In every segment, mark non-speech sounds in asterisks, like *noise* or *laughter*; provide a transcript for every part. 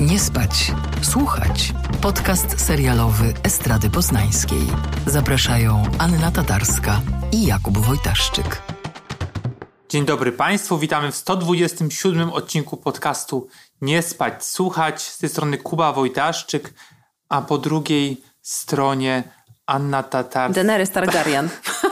Nie spać, słuchać. Podcast serialowy Estrady Poznańskiej. Zapraszają Anna Tatarska i Jakub Wojtaszczyk. Dzień dobry Państwu, witamy w 127 odcinku podcastu Nie spać, słuchać. Z tej strony Kuba Wojtaszczyk, a po drugiej stronie Anna Tatarska. Daenerys Targaryen. *laughs*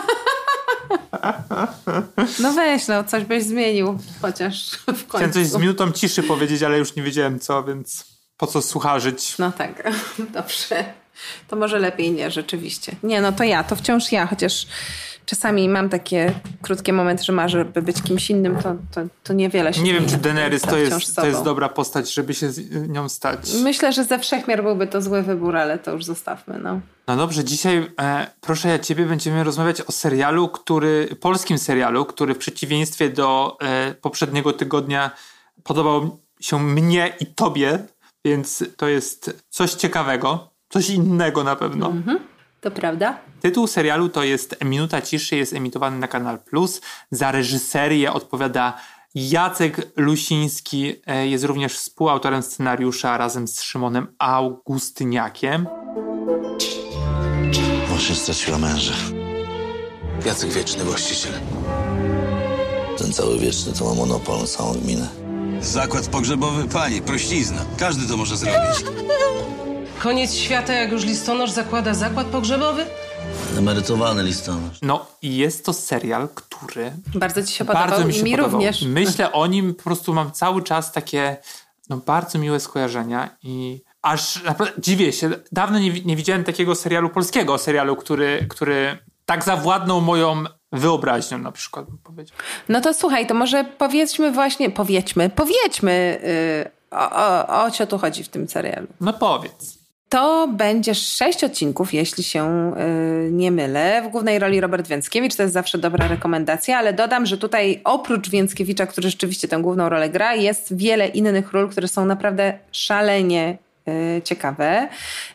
No weź, no coś byś zmienił, chociaż w końcu. Chciałem coś z minutą ciszy powiedzieć, ale już nie wiedziałem co, więc po co słucharzyć? No tak, *laughs* dobrze. To może lepiej nie, rzeczywiście. Nie, no to ja, to wciąż ja, chociaż czasami mam takie krótkie momenty, że marzę, by być kimś innym, to, to, to niewiele się Nie wiem, czy Daenerys to jest, to jest dobra postać, żeby się z nią stać. Myślę, że ze wszechmiar byłby to zły wybór, ale to już zostawmy, no. No dobrze, dzisiaj e, proszę ja ciebie będziemy rozmawiać o serialu, który, polskim serialu, który w przeciwieństwie do e, poprzedniego tygodnia podobał się mnie i tobie, więc to jest coś ciekawego, coś innego na pewno. To prawda? Tytuł serialu to jest Minuta Ciszy, jest emitowany na Kanal Plus. Za reżyserię odpowiada Jacek Lusiński, e, jest również współautorem scenariusza razem z Szymonem Augustyniakiem. Masz straciła męża. Jacek wieczny właściciel. Ten cały wieczny to ma monopol na całą gminę. Zakład pogrzebowy? Pani, prościzna. Każdy to może zrobić. Koniec świata, jak już listonosz zakłada zakład pogrzebowy? Emerytowany listonosz. No i jest to serial, który Bardzo ci się podobał bardzo mi się i mi podobał. również. Myślę o nim, po prostu mam cały czas takie no, bardzo miłe skojarzenia i aż naprawdę dziwię się. Dawno nie, nie widziałem takiego serialu polskiego, serialu, który, który tak zawładnął moją wyobraźnią na przykład, bym powiedział. No to słuchaj, to może powiedzmy właśnie, powiedzmy, powiedzmy, yy, o, o, o co tu chodzi w tym serialu. No powiedz. To będzie sześć odcinków, jeśli się yy, nie mylę. W głównej roli Robert Więckiewicz, to jest zawsze dobra rekomendacja, ale dodam, że tutaj oprócz Więckiewicza, który rzeczywiście tę główną rolę gra, jest wiele innych ról, które są naprawdę szalenie ciekawe.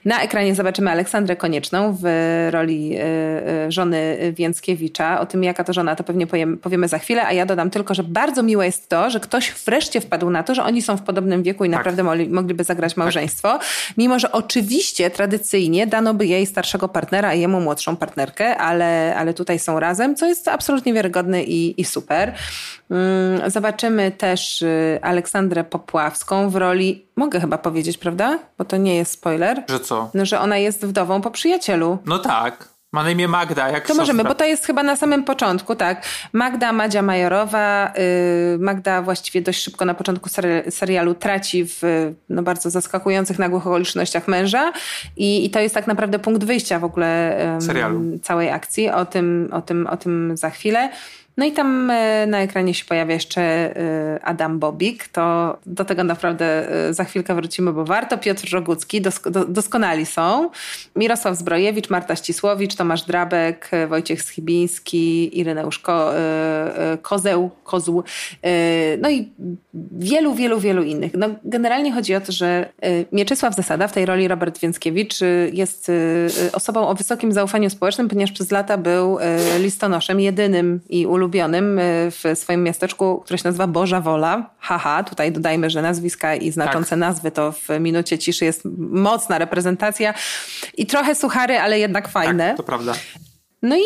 Na ekranie zobaczymy Aleksandrę Konieczną w roli yy, yy, żony Więckiewicza. O tym, jaka to żona, to pewnie powiem, powiemy za chwilę, a ja dodam tylko, że bardzo miłe jest to, że ktoś wreszcie wpadł na to, że oni są w podobnym wieku i naprawdę mogli, mogliby zagrać małżeństwo, mimo że oczywiście tradycyjnie dano by jej starszego partnera, a jemu młodszą partnerkę, ale, ale tutaj są razem, co jest absolutnie wiarygodne i, i super. Mm, Zobaczymy też y, Aleksandrę Popławską w roli, mogę chyba powiedzieć, prawda? Bo to nie jest spoiler. Że co? No, że ona jest wdową po przyjacielu. No tak. Ma na imię Magda, jak To możemy, bo to jest chyba na samym początku, tak. Magda Madzia Majorowa. y, Magda właściwie dość szybko na początku seri- serialu traci w no, bardzo zaskakujących, nagłych okolicznościach męża i, i to jest tak naprawdę punkt wyjścia w ogóle Serialu. całej akcji. O tym, o, tym, o tym za chwilę. No i tam e, na ekranie się pojawia jeszcze e, Adam Bobik. To do tego naprawdę e, za chwilkę wrócimy, bo warto. Piotr Rogucki, dosk- do, doskonali są. Mirosław Zbrojewicz, Marta Ścisłowicz, Tomasz Drabek, Wojciech Schibiński, Ireneusz Ko, Kozeł, Kozł. No i wielu, wielu, wielu innych. No, generalnie chodzi o to, że Mieczysław Zasada w tej roli Robert Więckiewicz jest osobą o wysokim zaufaniu społecznym, ponieważ przez lata był listonoszem, jedynym i ulubionym e, w swoim miasteczku, które się nazywa Boża Wola. Haha, tutaj dodajmy, że nazwiska i znaczące Tak. nazwy to w minucie ciszy jest mocna reprezentacja i trochę suchary, ale jednak fajne. Tak, to prawda. No i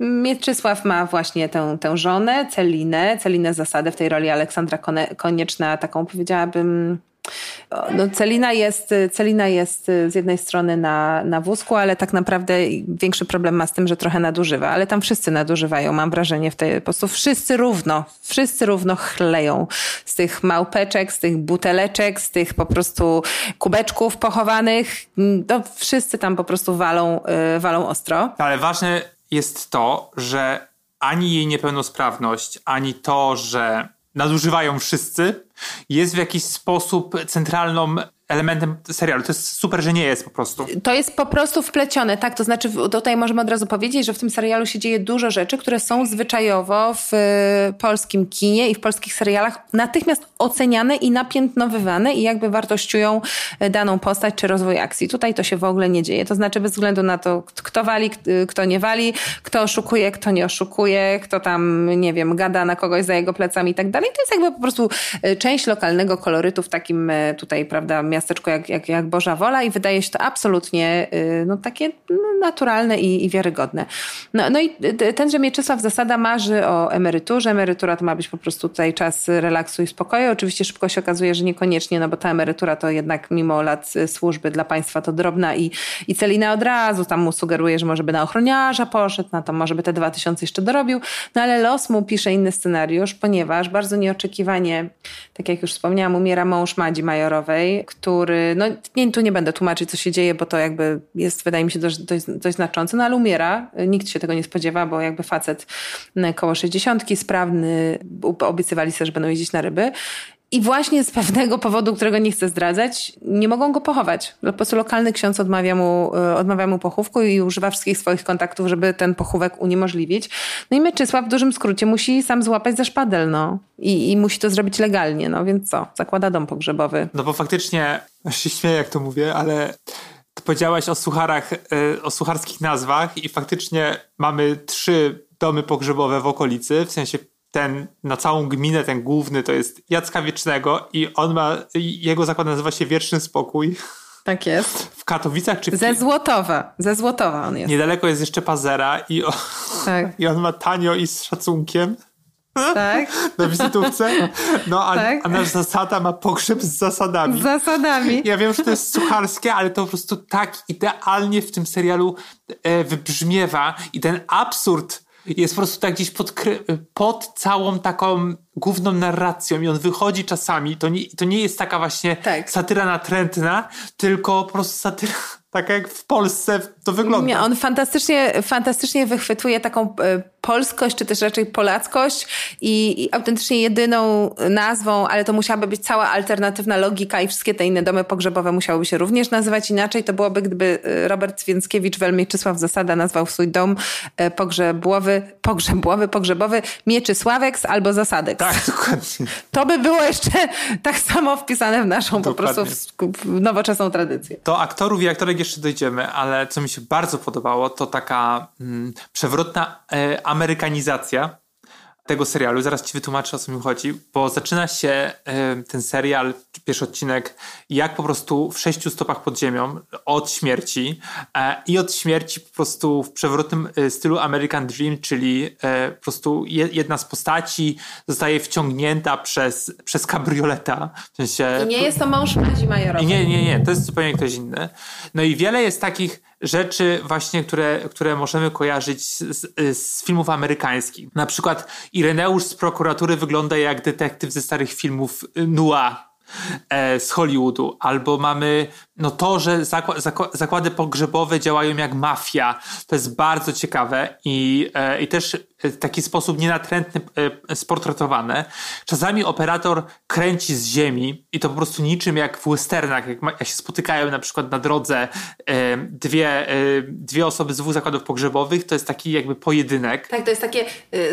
Mieczysław ma właśnie tę, tę żonę, Celinę, Celinę Zasadę w tej roli Aleksandra Konieczna, taką powiedziałabym... No, Celina, jest, Celina jest z jednej strony na, na wózku, ale tak naprawdę większy problem ma z tym, że trochę nadużywa. Ale tam wszyscy nadużywają, mam wrażenie, w tej, po prostu wszyscy równo, wszyscy równo chleją z tych małpeczek, z tych buteleczek, z tych po prostu kubeczków pochowanych. No, wszyscy tam po prostu walą, y, walą ostro. Ale ważne jest to, że ani jej niepełnosprawność, ani to, że nadużywają wszyscy, jest w jakiś sposób centralną elementem serialu. To jest super, że nie jest po prostu. To jest po prostu wplecione, tak? To znaczy, tutaj możemy od razu powiedzieć, że w tym serialu się dzieje dużo rzeczy, które są zwyczajowo w y, polskim kinie i w polskich serialach natychmiast oceniane i napiętnowywane i jakby wartościują y, daną postać czy rozwój akcji. Tutaj to się w ogóle nie dzieje. To znaczy, bez względu na to, kto wali, y, kto nie wali, kto oszukuje, kto nie oszukuje, kto tam, nie wiem, gada na kogoś za jego plecami i tak dalej. To jest jakby po prostu część lokalnego kolorytu w takim tutaj, prawda, miasteczku jak, jak, jak Boża Wola i wydaje się to absolutnie y, no, takie no, naturalne i, i wiarygodne. No, no i tenże Mieczysław Zasada marzy o emeryturze. Emerytura to ma być po prostu tutaj czas relaksu i spokoju. Oczywiście szybko się okazuje, że niekoniecznie, no bo ta emerytura to jednak mimo lat y, służby dla państwa to drobna i, i Celina od razu tam mu sugeruje, że może by na ochroniarza poszedł, na to może by te dwa tysiące jeszcze dorobił. No ale los mu pisze inny scenariusz, ponieważ bardzo nieoczekiwanie, tak jak już wspomniałam, umiera mąż Madzi Majorowej, który, no nie, tu nie będę tłumaczyć, co się dzieje, bo to jakby jest, wydaje mi się, dość, dość, dość znaczące, no ale umiera. Nikt się tego nie spodziewa, bo jakby facet koło 60, sprawny, obiecywali sobie, że będą jeździć na ryby. I właśnie z pewnego powodu, którego nie chcę zdradzać, nie mogą go pochować. Po prostu lokalny ksiądz odmawia mu, e, odmawia mu pochówku i używa wszystkich swoich kontaktów, żeby ten pochówek uniemożliwić. No i Mieczysław w dużym skrócie musi sam złapać za szpadel, no. I, I musi to zrobić legalnie, no więc co? Zakłada dom pogrzebowy. No bo faktycznie, *laughs* się śmieję jak to mówię, ale powiedziałaś o sucharach, e, o sucharskich nazwach i faktycznie mamy trzy domy pogrzebowe w okolicy, w sensie ten na całą gminę, ten główny to jest Jacka Wiecznego i on ma, jego zakład nazywa się Wieczny Spokój. Tak jest. W Katowicach czy w... Ze Złotowa. Ze Złotowa on jest. Niedaleko jest jeszcze Pazera i, on, tak. *laughs* i on ma tanio i z szacunkiem. Tak. *laughs* Na wizytówce. No, a, tak. a nasz zasada ma pogrzeb z zasadami. Z zasadami. Ja wiem, że to jest sucharskie, ale to po prostu tak idealnie w tym serialu e, wybrzmiewa i ten absurd jest po prostu tak gdzieś pod, pod całą taką główną narracją i on wychodzi czasami, to nie, to nie jest taka właśnie tak. satyra natrętna, tylko po prostu satyra *laughs* taka jak w Polsce to wygląda. Nie, on fantastycznie, fantastycznie wychwytuje taką e, polskość, czy też raczej polackość i, i, autentycznie jedyną nazwą, ale to musiałaby być cała alternatywna logika i wszystkie te inne domy pogrzebowe musiałyby się również nazywać inaczej. To byłoby, gdyby e, Robert Więckiewicz, Welmieczysław Zasada nazwał swój dom pogrzebłowy, pogrzebłowy, pogrzebowy Mieczysławeks albo Zasadek. Tak, dokładnie. To by było jeszcze tak samo wpisane w naszą dokładnie. po prostu w, nowoczesną tradycję. To aktorów i aktorek jeszcze dojdziemy, ale co mi się bardzo podobało, to taka mm, przewrotna e, amerykanizacja tego serialu. Zaraz ci wytłumaczę, o co mi chodzi, bo zaczyna się y, ten serial, pierwszy odcinek, jak po prostu w sześciu stopach pod ziemią od śmierci e, i od śmierci po prostu w przewrotnym y, stylu American Dream, czyli y, po prostu je, jedna z postaci zostaje wciągnięta przez, przez kabrioleta. W sensie, I nie jest to mąż Madzi Majorowej. Nie, nie, nie, to jest zupełnie ktoś inny. No i wiele jest takich rzeczy właśnie, które, które możemy kojarzyć z, z, filmów amerykańskich. Na przykład Ireneusz z prokuratury wygląda jak detektyw ze starych filmów noir e, z Hollywoodu, albo mamy no to, że zakłady pogrzebowe działają jak mafia, to jest bardzo ciekawe i, e, i też w taki sposób nienatrętny e, sportretowane. Czasami operator kręci z ziemi i to po prostu niczym jak w westernach, jak, jak się spotykają na przykład na drodze e, dwie, dwie osoby z dwóch zakładów pogrzebowych, to jest taki jakby pojedynek. Tak, to jest takie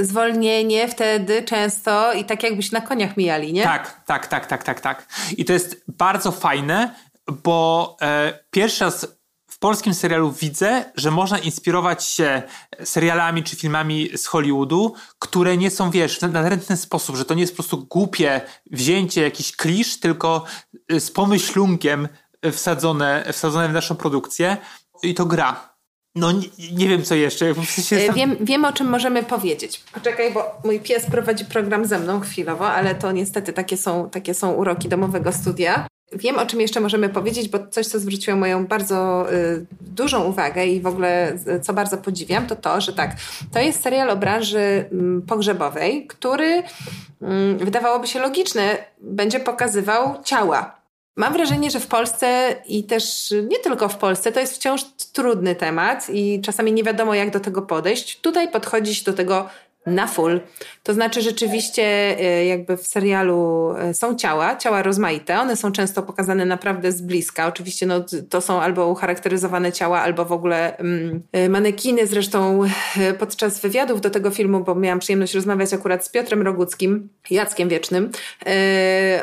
zwolnienie wtedy często i tak jakbyś na koniach mijali, nie? Tak, tak, tak, tak, tak, tak. I to jest bardzo fajne, bo e, pierwszy raz w polskim serialu widzę, że można inspirować się serialami czy filmami z Hollywoodu, które nie są, wiesz, w natrętny sposób, że to nie jest po prostu głupie wzięcie jakiś klisz, tylko e, z pomyślunkiem wsadzone, wsadzone w naszą produkcję i to gra. No nie, nie wiem co jeszcze. Sam... Wiem, wiem o czym możemy powiedzieć. Poczekaj, bo mój pies prowadzi program ze mną chwilowo, ale to niestety takie są, takie są uroki domowego studia. Wiem, o czym jeszcze możemy powiedzieć, bo coś, co zwróciło moją bardzo y, dużą uwagę i w ogóle y, co bardzo podziwiam, to to, że tak, to jest serial o branży y, pogrzebowej, który mm, wydawałoby się logiczny, będzie pokazywał ciała. Mam wrażenie, że w Polsce i też nie tylko w Polsce, to jest wciąż trudny temat i czasami nie wiadomo, jak do tego podejść. Tutaj podchodzi się do tego na full. To znaczy rzeczywiście e, jakby w serialu e, są ciała, ciała rozmaite, one są często pokazane naprawdę z bliska. Oczywiście no, to są albo ucharakteryzowane ciała, albo w ogóle mm, e, manekiny. Zresztą podczas wywiadów do tego filmu, bo miałam przyjemność rozmawiać akurat z Piotrem Roguckim, Jackiem Wiecznym,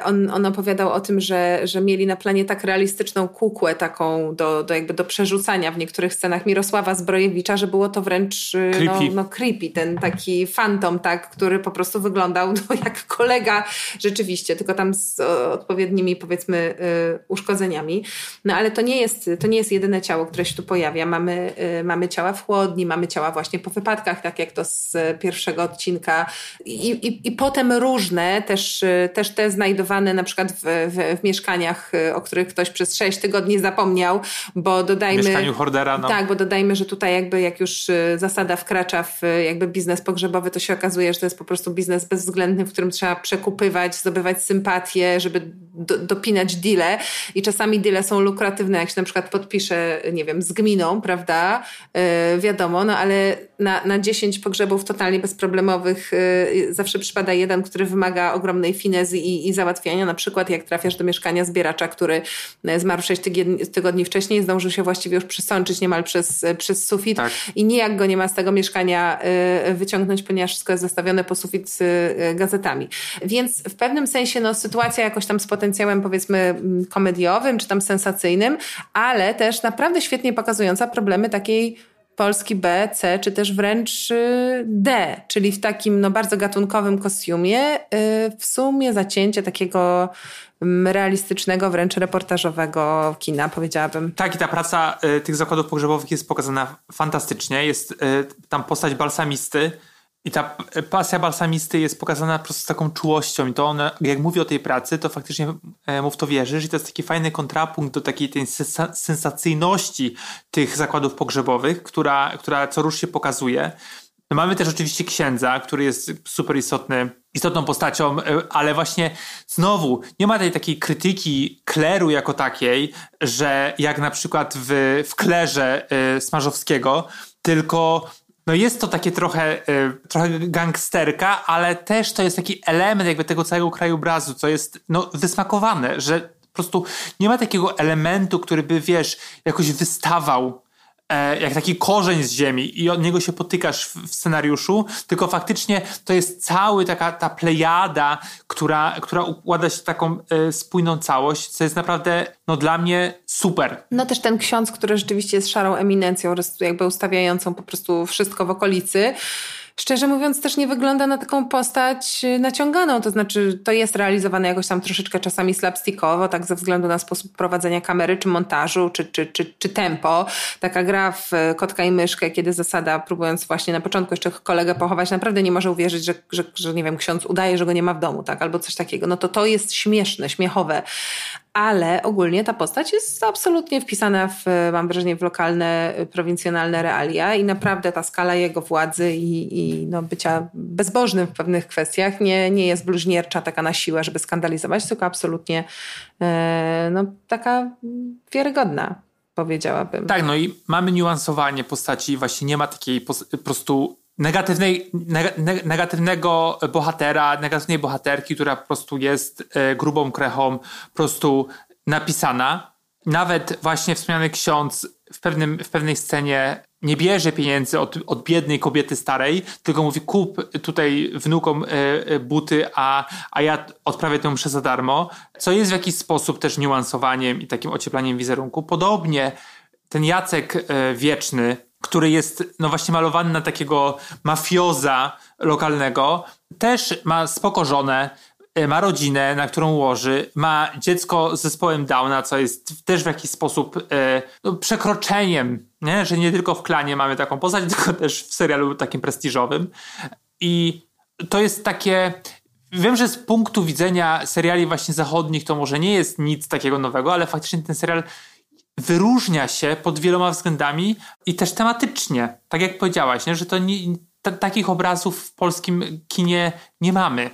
on, on opowiadał o tym, że, że mieli na planie tak realistyczną kukłę taką do, do, jakby do przerzucania w niektórych scenach Mirosława Zbrojewicza, że było to wręcz no, no creepy, ten taki fantom, tak, który po prostu wyglądał *laughs* no, jak kolega rzeczywiście, tylko tam z odpowiednimi powiedzmy y, uszkodzeniami. No ale to nie jest, to nie jest jedyne ciało, które się tu pojawia. Mamy, y, mamy ciała w chłodni, mamy ciała właśnie po wypadkach, tak jak to z pierwszego odcinka i, i, i potem różne, też, y, też te znajdowane na przykład w, w, w mieszkaniach, o których ktoś przez sześć tygodni zapomniał, bo dodajmy... W mieszkaniu Hordera, no. Tak, bo dodajmy, że tutaj jakby jak już zasada wkracza w jakby biznes pogrzebowy, to się okazuje, że to jest po prostu biznes bezwzględny, w którym trzeba przekupywać, zdobywać sympatię, żeby do, dopinać deale. I czasami deale są lukratywne, jak się na przykład podpisze, nie wiem, z gminą, prawda, yy, wiadomo, no ale na, na 10 pogrzebów totalnie bezproblemowych yy, zawsze przypada jeden, który wymaga ogromnej finezy i, i załatwiania, na przykład jak trafiasz do mieszkania zbieracza, który y, zmarł 6 tygodni, tygodni wcześniej, zdążył się właściwie już przysączyć niemal przez, przez sufit tak. i nijak go nie ma z tego mieszkania yy, wyciągnąć, ponieważ wszystko jest zastawione po sufit y, gazetami. Więc w pewnym sensie no, sytuacja jakoś tam z potencjałem powiedzmy mm, komediowym czy tam sensacyjnym, ale też naprawdę świetnie pokazująca problemy takiej Polski B, C, czy też wręcz y, D, czyli w takim no, bardzo gatunkowym kostiumie, y, w sumie zacięcie takiego mm, realistycznego, wręcz reportażowego kina, powiedziałabym. Tak, i ta praca tych zakładów pogrzebowych jest pokazana fantastycznie. Jest tam postać balsamisty, i ta pasja balsamisty jest pokazana po prostu z taką czułością. I to on, jak mówi o tej pracy, to faktycznie e, mu w to wierzysz. I to jest taki fajny kontrapunkt do takiej tej sensacyjności tych zakładów pogrzebowych, która, która co rusz się pokazuje. No mamy też oczywiście księdza, który jest super istotny, istotną postacią, e, ale właśnie znowu nie ma tej takiej krytyki kleru jako takiej, że jak na przykład w, w klerze y, Smarzowskiego, tylko no jest to takie trochę, y, trochę gangsterka, ale też to jest taki element jakby tego całego krajobrazu, co jest no, wysmakowane, że po prostu nie ma takiego elementu, który by, wiesz, jakoś wystawał jak taki korzeń z ziemi i od niego się potykasz w, w, scenariuszu, tylko faktycznie to jest cały taka ta plejada, która, która układa się w taką e, spójną całość, co jest naprawdę no, dla mnie super. No też ten ksiądz, który rzeczywiście jest szarą eminencją, jakby ustawiającą po prostu wszystko w okolicy, szczerze mówiąc też nie wygląda na taką postać y, naciąganą, to znaczy to jest realizowane jakoś tam troszeczkę czasami slapstickowo, tak ze względu na sposób prowadzenia kamery, czy montażu, czy, czy, czy, czy tempo. Taka gra w y, kotka i myszkę, kiedy zasada, próbując właśnie na początku jeszcze kolegę pochować, naprawdę nie może uwierzyć, że, że, że nie wiem, ksiądz udaje, że go nie ma w domu, tak, albo coś takiego. No to to jest śmieszne, śmiechowe, ale ogólnie ta postać jest absolutnie wpisana w, mam wrażenie, w lokalne, prowincjonalne realia i naprawdę ta skala jego władzy i, i no, bycia bezbożnym w pewnych kwestiach nie, nie jest bluźniercza taka na siłę, żeby skandalizować, tylko absolutnie e, no, taka wiarygodna powiedziałabym. Tak, no i mamy niuansowanie postaci, właśnie nie ma takiej po, po prostu negatywnej, negatywnego bohatera, negatywnej bohaterki, która po prostu jest e, grubą krechą po prostu napisana. Nawet właśnie wspomniany ksiądz w, pewnym, w pewnej scenie nie bierze pieniędzy od, od biednej kobiety starej, tylko mówi kup tutaj wnukom e, e, buty, a, a ja odprawię tę mszę za darmo, co jest w jakiś sposób też niuansowaniem i takim ocieplaniem wizerunku. Podobnie ten Jacek Wieczny, który jest no właśnie malowany na takiego mafioza lokalnego, też ma spoko żonę, e, ma rodzinę, na którą łoży, ma dziecko z zespołem Downa, co jest też w jakiś sposób e, no, przekroczeniem, nie? że nie tylko w klanie mamy taką postać, *laughs* tylko też w serialu takim prestiżowym. I to jest takie. Wiem, że z punktu widzenia seriali właśnie zachodnich to może nie jest nic takiego nowego, ale faktycznie ten serial wyróżnia się pod wieloma względami i też tematycznie. Tak jak powiedziałaś, nie? że to nie, t- takich obrazów w polskim kinie nie mamy.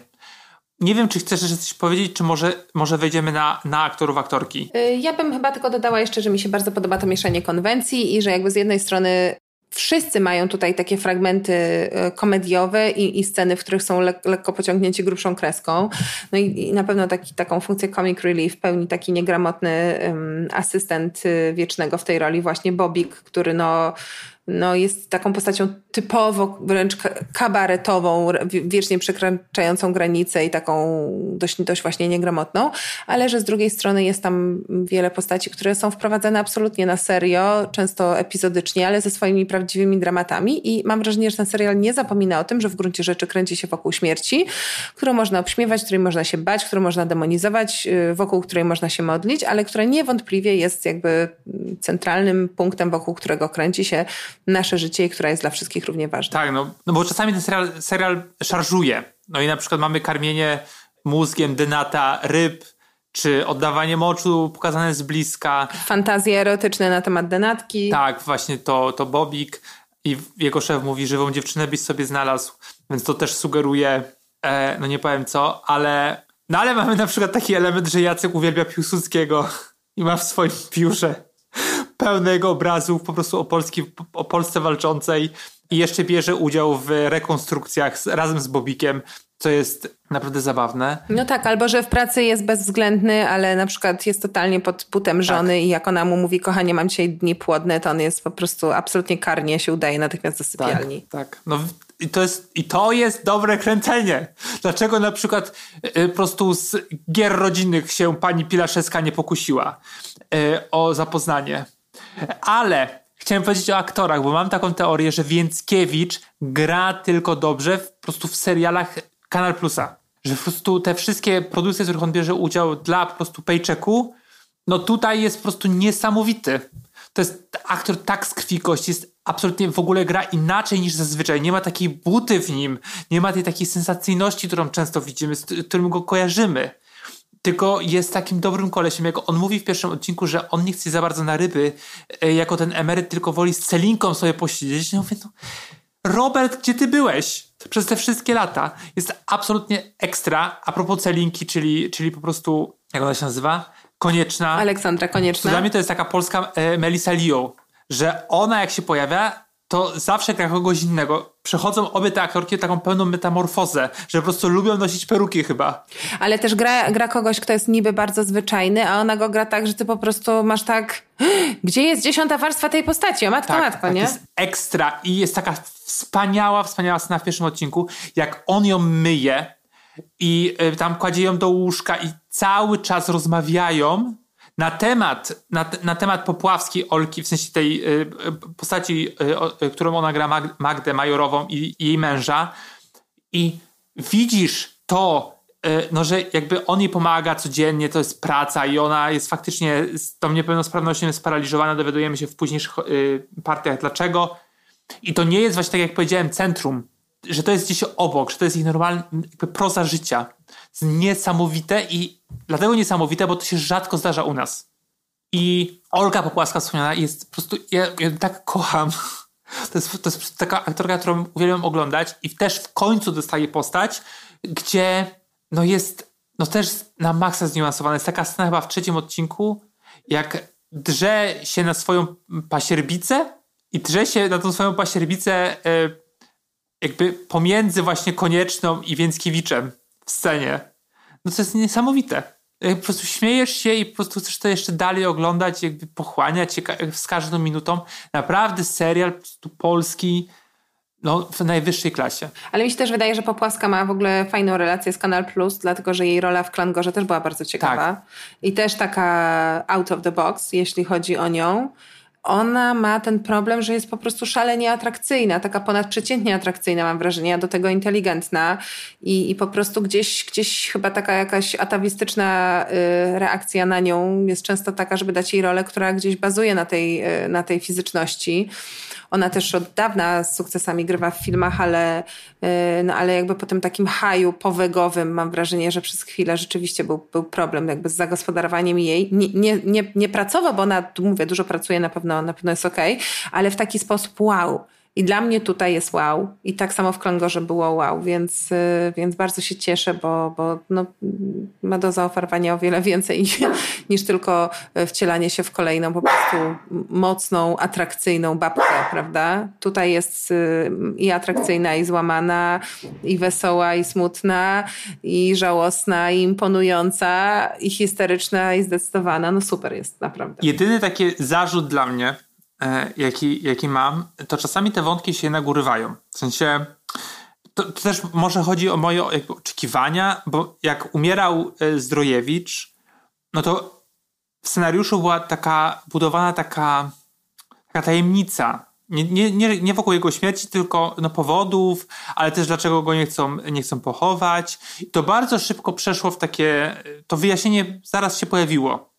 Nie wiem, czy chcesz jeszcze coś powiedzieć, czy może, może wejdziemy na, na aktorów, aktorki? Y, ja bym chyba tylko dodała jeszcze, że mi się bardzo podoba to mieszanie konwencji i że jakby z jednej strony wszyscy mają tutaj takie fragmenty e, komediowe i, i sceny, w których są le lekko pociągnięci grubszą kreską. No i, i, na pewno taki, taką funkcję comic relief pełni taki niegramotny um, asystent y, wiecznego w tej roli, właśnie Bobik, który no no, jest taką postacią typowo wręcz kabaretową, wiecznie przekraczającą granicę i taką dość, dość właśnie niegramotną, ale że z drugiej strony jest tam wiele postaci, które są wprowadzane absolutnie na serio, często epizodycznie, ale ze swoimi prawdziwymi dramatami i mam wrażenie, że ten serial nie zapomina o tym, że w gruncie rzeczy kręci się wokół śmierci, którą można obśmiewać, której można się bać, którą można demonizować, y, wokół której można się modlić, ale która niewątpliwie jest jakby centralnym punktem, wokół którego kręci się nasze życie i która jest dla wszystkich równie ważna. Tak, no, no bo czasami ten serial, serial szarżuje. No i na przykład mamy karmienie mózgiem dynata ryb, czy oddawanie moczu pokazane z bliska. Fantazje erotyczne na temat denatki. Tak, właśnie to, to Bobik i jego szef mówi, żywą dziewczynę byś sobie znalazł, więc to też sugeruje, e, no nie powiem co, ale no ale mamy na przykład taki element, że Jacek uwielbia Piłsudskiego i ma w swoim biurze pełnego obrazów po prostu o, Polski, o Polsce walczącej i jeszcze bierze udział w rekonstrukcjach z, razem z Bobikiem, co jest naprawdę zabawne. No tak, albo że w pracy jest bezwzględny, ale na przykład jest totalnie pod putem żony tak. i jak ona mu mówi, kochanie, mam dzisiaj dni płodne, to on jest po prostu absolutnie karnie, się udaje natychmiast do sypialni. Tak, tak. No i to, jest, I to jest dobre kręcenie. Dlaczego na przykład y, po prostu z gier rodzinnych się pani Pilaszewska nie pokusiła y, o zapoznanie? Ale chciałem powiedzieć o aktorach, bo mam taką teorię, że Więckiewicz gra tylko dobrze w, po prostu w serialach Kanal Plusa. Że po prostu te wszystkie produkcje, w których on bierze udział dla po prostu paychecku, no tutaj jest po prostu niesamowity. To jest aktor tak z krwi kości, jest absolutnie w ogóle gra inaczej niż zazwyczaj. Nie ma takiej buty w nim, nie ma tej takiej sensacyjności, którą często widzimy, z którym go kojarzymy tylko jest takim dobrym kolesiem. Jak on mówi w pierwszym odcinku, że on nie chce za bardzo na ryby, e, jako ten emeryt, tylko woli z Celinką sobie posiedzieć. Ja mówię, no, Robert, gdzie ty byłeś przez te wszystkie lata? Jest absolutnie ekstra. A propos Celinki, czyli, czyli po prostu, jak ona się nazywa? Konieczna. Aleksandra Konieczna. Dla mnie to jest taka polska e, Melissa Leo, że ona jak się pojawia, to zawsze gra kogoś innego. Przechodzą obie te aktorki taką pełną metamorfozę, że po prostu lubią nosić peruki chyba. Ale też gra, gra kogoś, kto jest niby bardzo zwyczajny, a ona go gra tak, że ty po prostu masz tak *gasps* gdzie jest dziesiąta warstwa tej postaci? O matko, tak, matko, tak, nie? jest ekstra i jest taka wspaniała, wspaniała scena w pierwszym odcinku, jak on ją myje i y, tam kładzie ją do łóżka i cały czas rozmawiają na temat, na, na temat Popławskiej Olki, w sensie tej y, postaci, y, y, którą ona gra Mag, Magdę Majorową i, i, jej męża. I widzisz to, y, no, że jakby on jej pomaga codziennie, to jest praca i ona jest faktycznie z tą niepełnosprawnością sparaliżowana, dowiadujemy się w późniejszych y, partiach dlaczego. I to nie jest właśnie tak jak powiedziałem centrum, że to jest gdzieś obok, że to jest ich normalna proza życia jest niesamowite i dlatego niesamowite, bo to się rzadko zdarza u nas. I Olga Popłaska wspomniana jest po prostu, ja, ja tak kocham. *laughs* To jest, to jest taka aktorka, którą uwielbiam oglądać i też w końcu dostaje postać, gdzie no jest, no też na maksa zniuansowana. Jest taka scena chyba w trzecim odcinku, jak drze się na swoją pasierbicę i drze się na tą swoją pasierbicę e, jakby pomiędzy właśnie Konieczną i Więckiewiczem w scenie. No to jest niesamowite. Po prostu śmiejesz się i po prostu chcesz to jeszcze dalej oglądać, jakby pochłaniać się z każdą minutą. Naprawdę serial po prostu polski, no, w najwyższej klasie. Ale mi się też wydaje, że Popłaska ma w ogóle fajną relację z Kanal Plus, dlatego że jej rola w Klangorze też była bardzo ciekawa. Tak. I też taka out of the box, jeśli chodzi o nią ona ma ten problem, że jest po prostu szalenie atrakcyjna, taka ponadprzeciętnie atrakcyjna, mam wrażenie, a do tego inteligentna i, i po prostu gdzieś, gdzieś chyba taka jakaś atawistyczna y, reakcja na nią jest często taka, żeby dać jej rolę, która gdzieś bazuje na tej, y, na tej fizyczności. Ona też od dawna z sukcesami grywa w filmach, ale, y, no, ale jakby po tym takim haju powegowym mam wrażenie, że przez chwilę rzeczywiście był, był problem jakby z zagospodarowaniem jej. Nie, nie, nie, nie bo ona, mówię, dużo pracuje, na pewno, na pewno jest okej, okay, ale w taki sposób wow, I dla mnie tutaj jest wow. I tak samo w Klangorze było wow, więc, y, więc bardzo się cieszę, bo, bo no, ma do zaoferowania o wiele więcej *laughs* niż tylko wcielanie się w kolejną po prostu mocną, atrakcyjną babkę, prawda? Tutaj jest y, i atrakcyjna, i złamana, i wesoła, i smutna, i żałosna, i imponująca, i histeryczna, i zdecydowana. No super jest, naprawdę. Jedyny taki zarzut dla mnie, jaki, jaki mam, to czasami te wątki się nagorywają. W sensie, to, to też może chodzi o moje oczekiwania, bo jak umierał e, Zdrojewicz, no to w scenariuszu była taka budowana taka, taka tajemnica. Nie, nie, nie, nie wokół jego śmierci, tylko no, powodów, ale też dlaczego go nie chcą, nie chcą pochować. I to bardzo szybko przeszło w takie. To wyjaśnienie zaraz się pojawiło.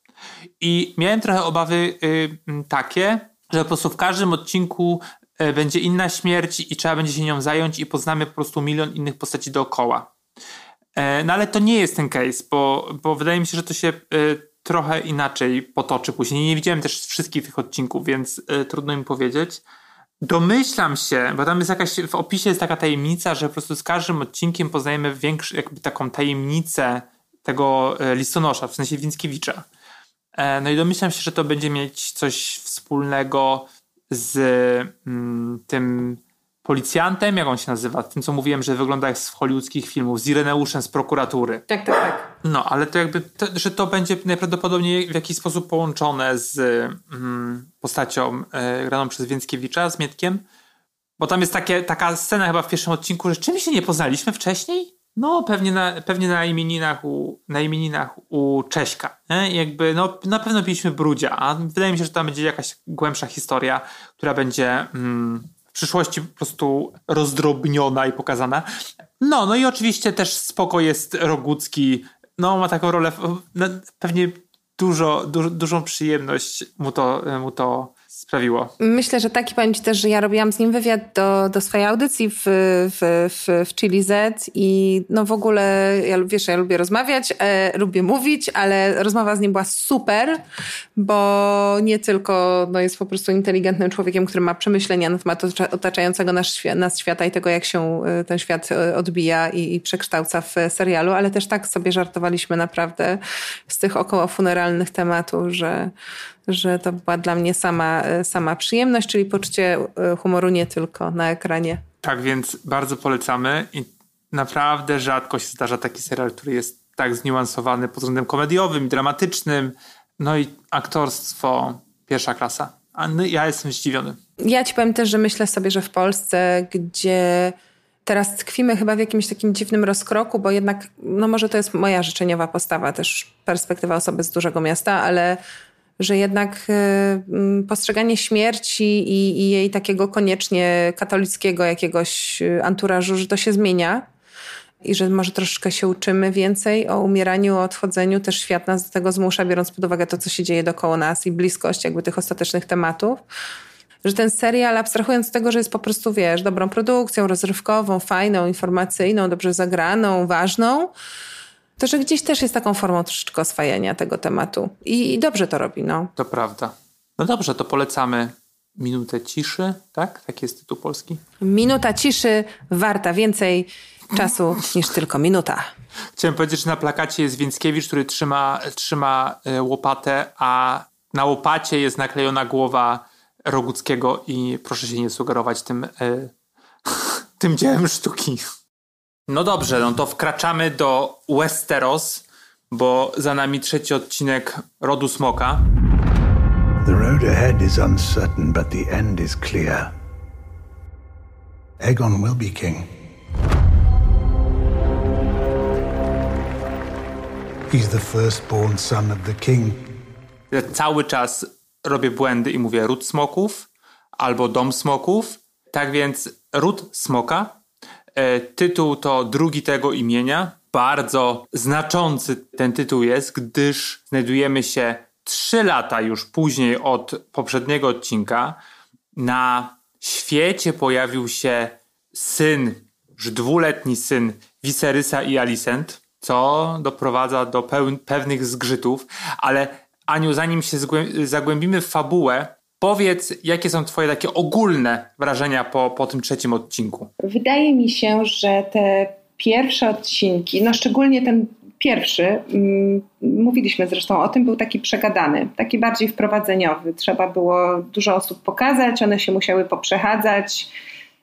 I miałem trochę obawy y, takie, że po prostu w każdym odcinku e, będzie inna śmierć i trzeba będzie się nią zająć i poznamy po prostu milion innych postaci dookoła. E, no ale to nie jest ten case, bo, bo wydaje mi się, że to się e, trochę inaczej potoczy później. Nie widziałem też wszystkich tych odcinków, więc trudno mi powiedzieć. Domyślam się, bo tam jest jakaś, w opisie jest taka tajemnica, że po prostu z każdym odcinkiem poznajemy większą, jakby taką tajemnicę tego listonosza, w sensie Winckiewicza. E, no i domyślam się, że to będzie mieć coś wspólnego z mm, tym policjantem, jak on się nazywa, tym co mówiłem, że wygląda jak z hollywoodzkich filmów, z Ireneuszem z prokuratury. Tak, tak, tak. No, ale to jakby, to, że to będzie najprawdopodobniej w jakiś sposób połączone z mm, postacią e, graną przez Więckiewicza, z Mietkiem, bo tam jest takie, taka scena chyba w pierwszym odcinku, że czym się nie poznaliśmy wcześniej? No, pewnie na, pewnie na imieninach u, na imieninach u Cześka. Nie? Jakby, no, na pewno piliśmy brudzia, a wydaje mi się, że tam będzie jakaś głębsza historia, która będzie mm, w przyszłości po prostu rozdrobniona i pokazana. No, no i oczywiście też spoko jest Rogucki. No, ma taką rolę, no, pewnie dużo, dużo, dużą przyjemność mu to, mu to sprawiło? Myślę, że taki powiem Ci też, że ja robiłam z nim wywiad do, do swojej audycji w, w, w, w Chili Z i no w ogóle, ja, wiesz, ja lubię rozmawiać, e, lubię mówić, ale rozmowa z nim była super, bo nie tylko no, jest po prostu inteligentnym człowiekiem, który ma przemyślenia na temat otaczającego nas, nas świata i tego, jak się e, ten świat e, odbija i, i przekształca w serialu, ale też tak sobie żartowaliśmy naprawdę z tych około funeralnych tematów, że że to była dla mnie sama, e, sama przyjemność, czyli poczucie e, humoru nie tylko na ekranie. Tak, więc bardzo polecamy i naprawdę rzadko się zdarza taki serial, który jest tak zniuansowany pod względem komediowym, dramatycznym, no i aktorstwo pierwsza klasa. A no, ja jestem zdziwiony. Ja ci powiem też, że myślę sobie, że w Polsce, gdzie teraz tkwimy chyba w jakimś takim dziwnym rozkroku, bo jednak, no może to jest moja życzeniowa postawa, też perspektywa osoby z dużego miasta, ale że jednak mm, postrzeganie śmierci i, i, jej takiego koniecznie katolickiego jakiegoś y, anturażu, że to się zmienia i że może troszeczkę się uczymy więcej o umieraniu, o odchodzeniu. Też świat nas do tego zmusza, biorąc pod uwagę to, co się dzieje dookoła nas i bliskość jakby tych ostatecznych tematów. Że ten serial, abstrahując z tego, że jest po prostu, wiesz, dobrą produkcją, rozrywkową, fajną, informacyjną, dobrze zagraną, ważną, to że gdzieś też jest taką formą troszeczkę oswajania tego tematu. I, I, dobrze to robi, no. To prawda. No dobrze, to polecamy Minutę Ciszy, tak? Taki jest tytuł polski. Minuta Ciszy warta więcej czasu niż tylko minuta. Chciałem powiedzieć, że na plakacie jest Więckiewicz, który trzyma, trzyma e, łopatę, a na łopacie jest naklejona głowa Roguckiego i proszę się nie sugerować tym, e, *laughs* tym dziełem sztuki. No dobrze, no to wkraczamy do Westeros, bo za nami trzeci odcinek Rodu Smoka. The road ahead is uncertain, but the end is clear. Aegon will be king. He's the firstborn son of the king. Ja cały czas robię błędy i mówię ród smoków albo dom smoków. Tak więc ród smoka tytuł to drugi tego imienia. Bardzo znaczący ten tytuł jest, gdyż znajdujemy się trzy lata już później od poprzedniego odcinka. Na świecie pojawił się syn, już dwuletni syn Viserysa i Alicent, co doprowadza do pewnych zgrzytów, ale Aniu, zanim się zagłębimy w fabułę, powiedz, jakie są twoje takie ogólne wrażenia po, po tym trzecim odcinku? Wydaje mi się, że te pierwsze odcinki, no szczególnie ten pierwszy, mm, mówiliśmy zresztą o tym, był taki przegadany, taki bardziej wprowadzeniowy. Trzeba było dużo osób pokazać, one się musiały poprzechadzać,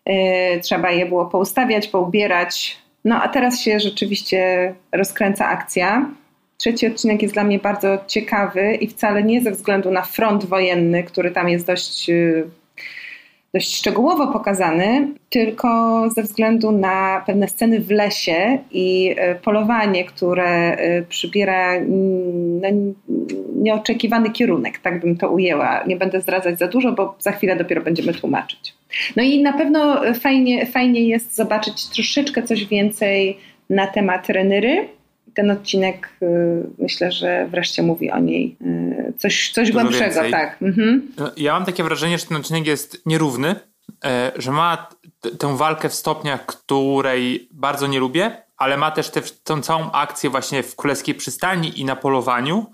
yy, trzeba je było poustawiać, poubierać. No a teraz się rzeczywiście rozkręca akcja. Trzeci odcinek jest dla mnie bardzo ciekawy i wcale nie ze względu na front wojenny, który tam jest dość yy, dość szczegółowo pokazany, tylko ze względu na pewne sceny w lesie i e, polowanie, które e, przybiera mm, no, nieoczekiwany kierunek, tak bym to ujęła. Nie będę zdradzać za dużo, bo za chwilę dopiero będziemy tłumaczyć. No i na pewno fajnie, fajnie jest zobaczyć troszeczkę coś więcej na temat Renyry ten odcinek y, myślę, że wreszcie mówi o niej y, coś, coś głębszego. Więcej. Tak. Mhm. Ja mam takie wrażenie, że ten odcinek jest nierówny, e, że ma tę walkę w stopniach, której bardzo nie lubię, ale ma też tę, tą całą akcję właśnie w Królewskiej Przystani i na polowaniu,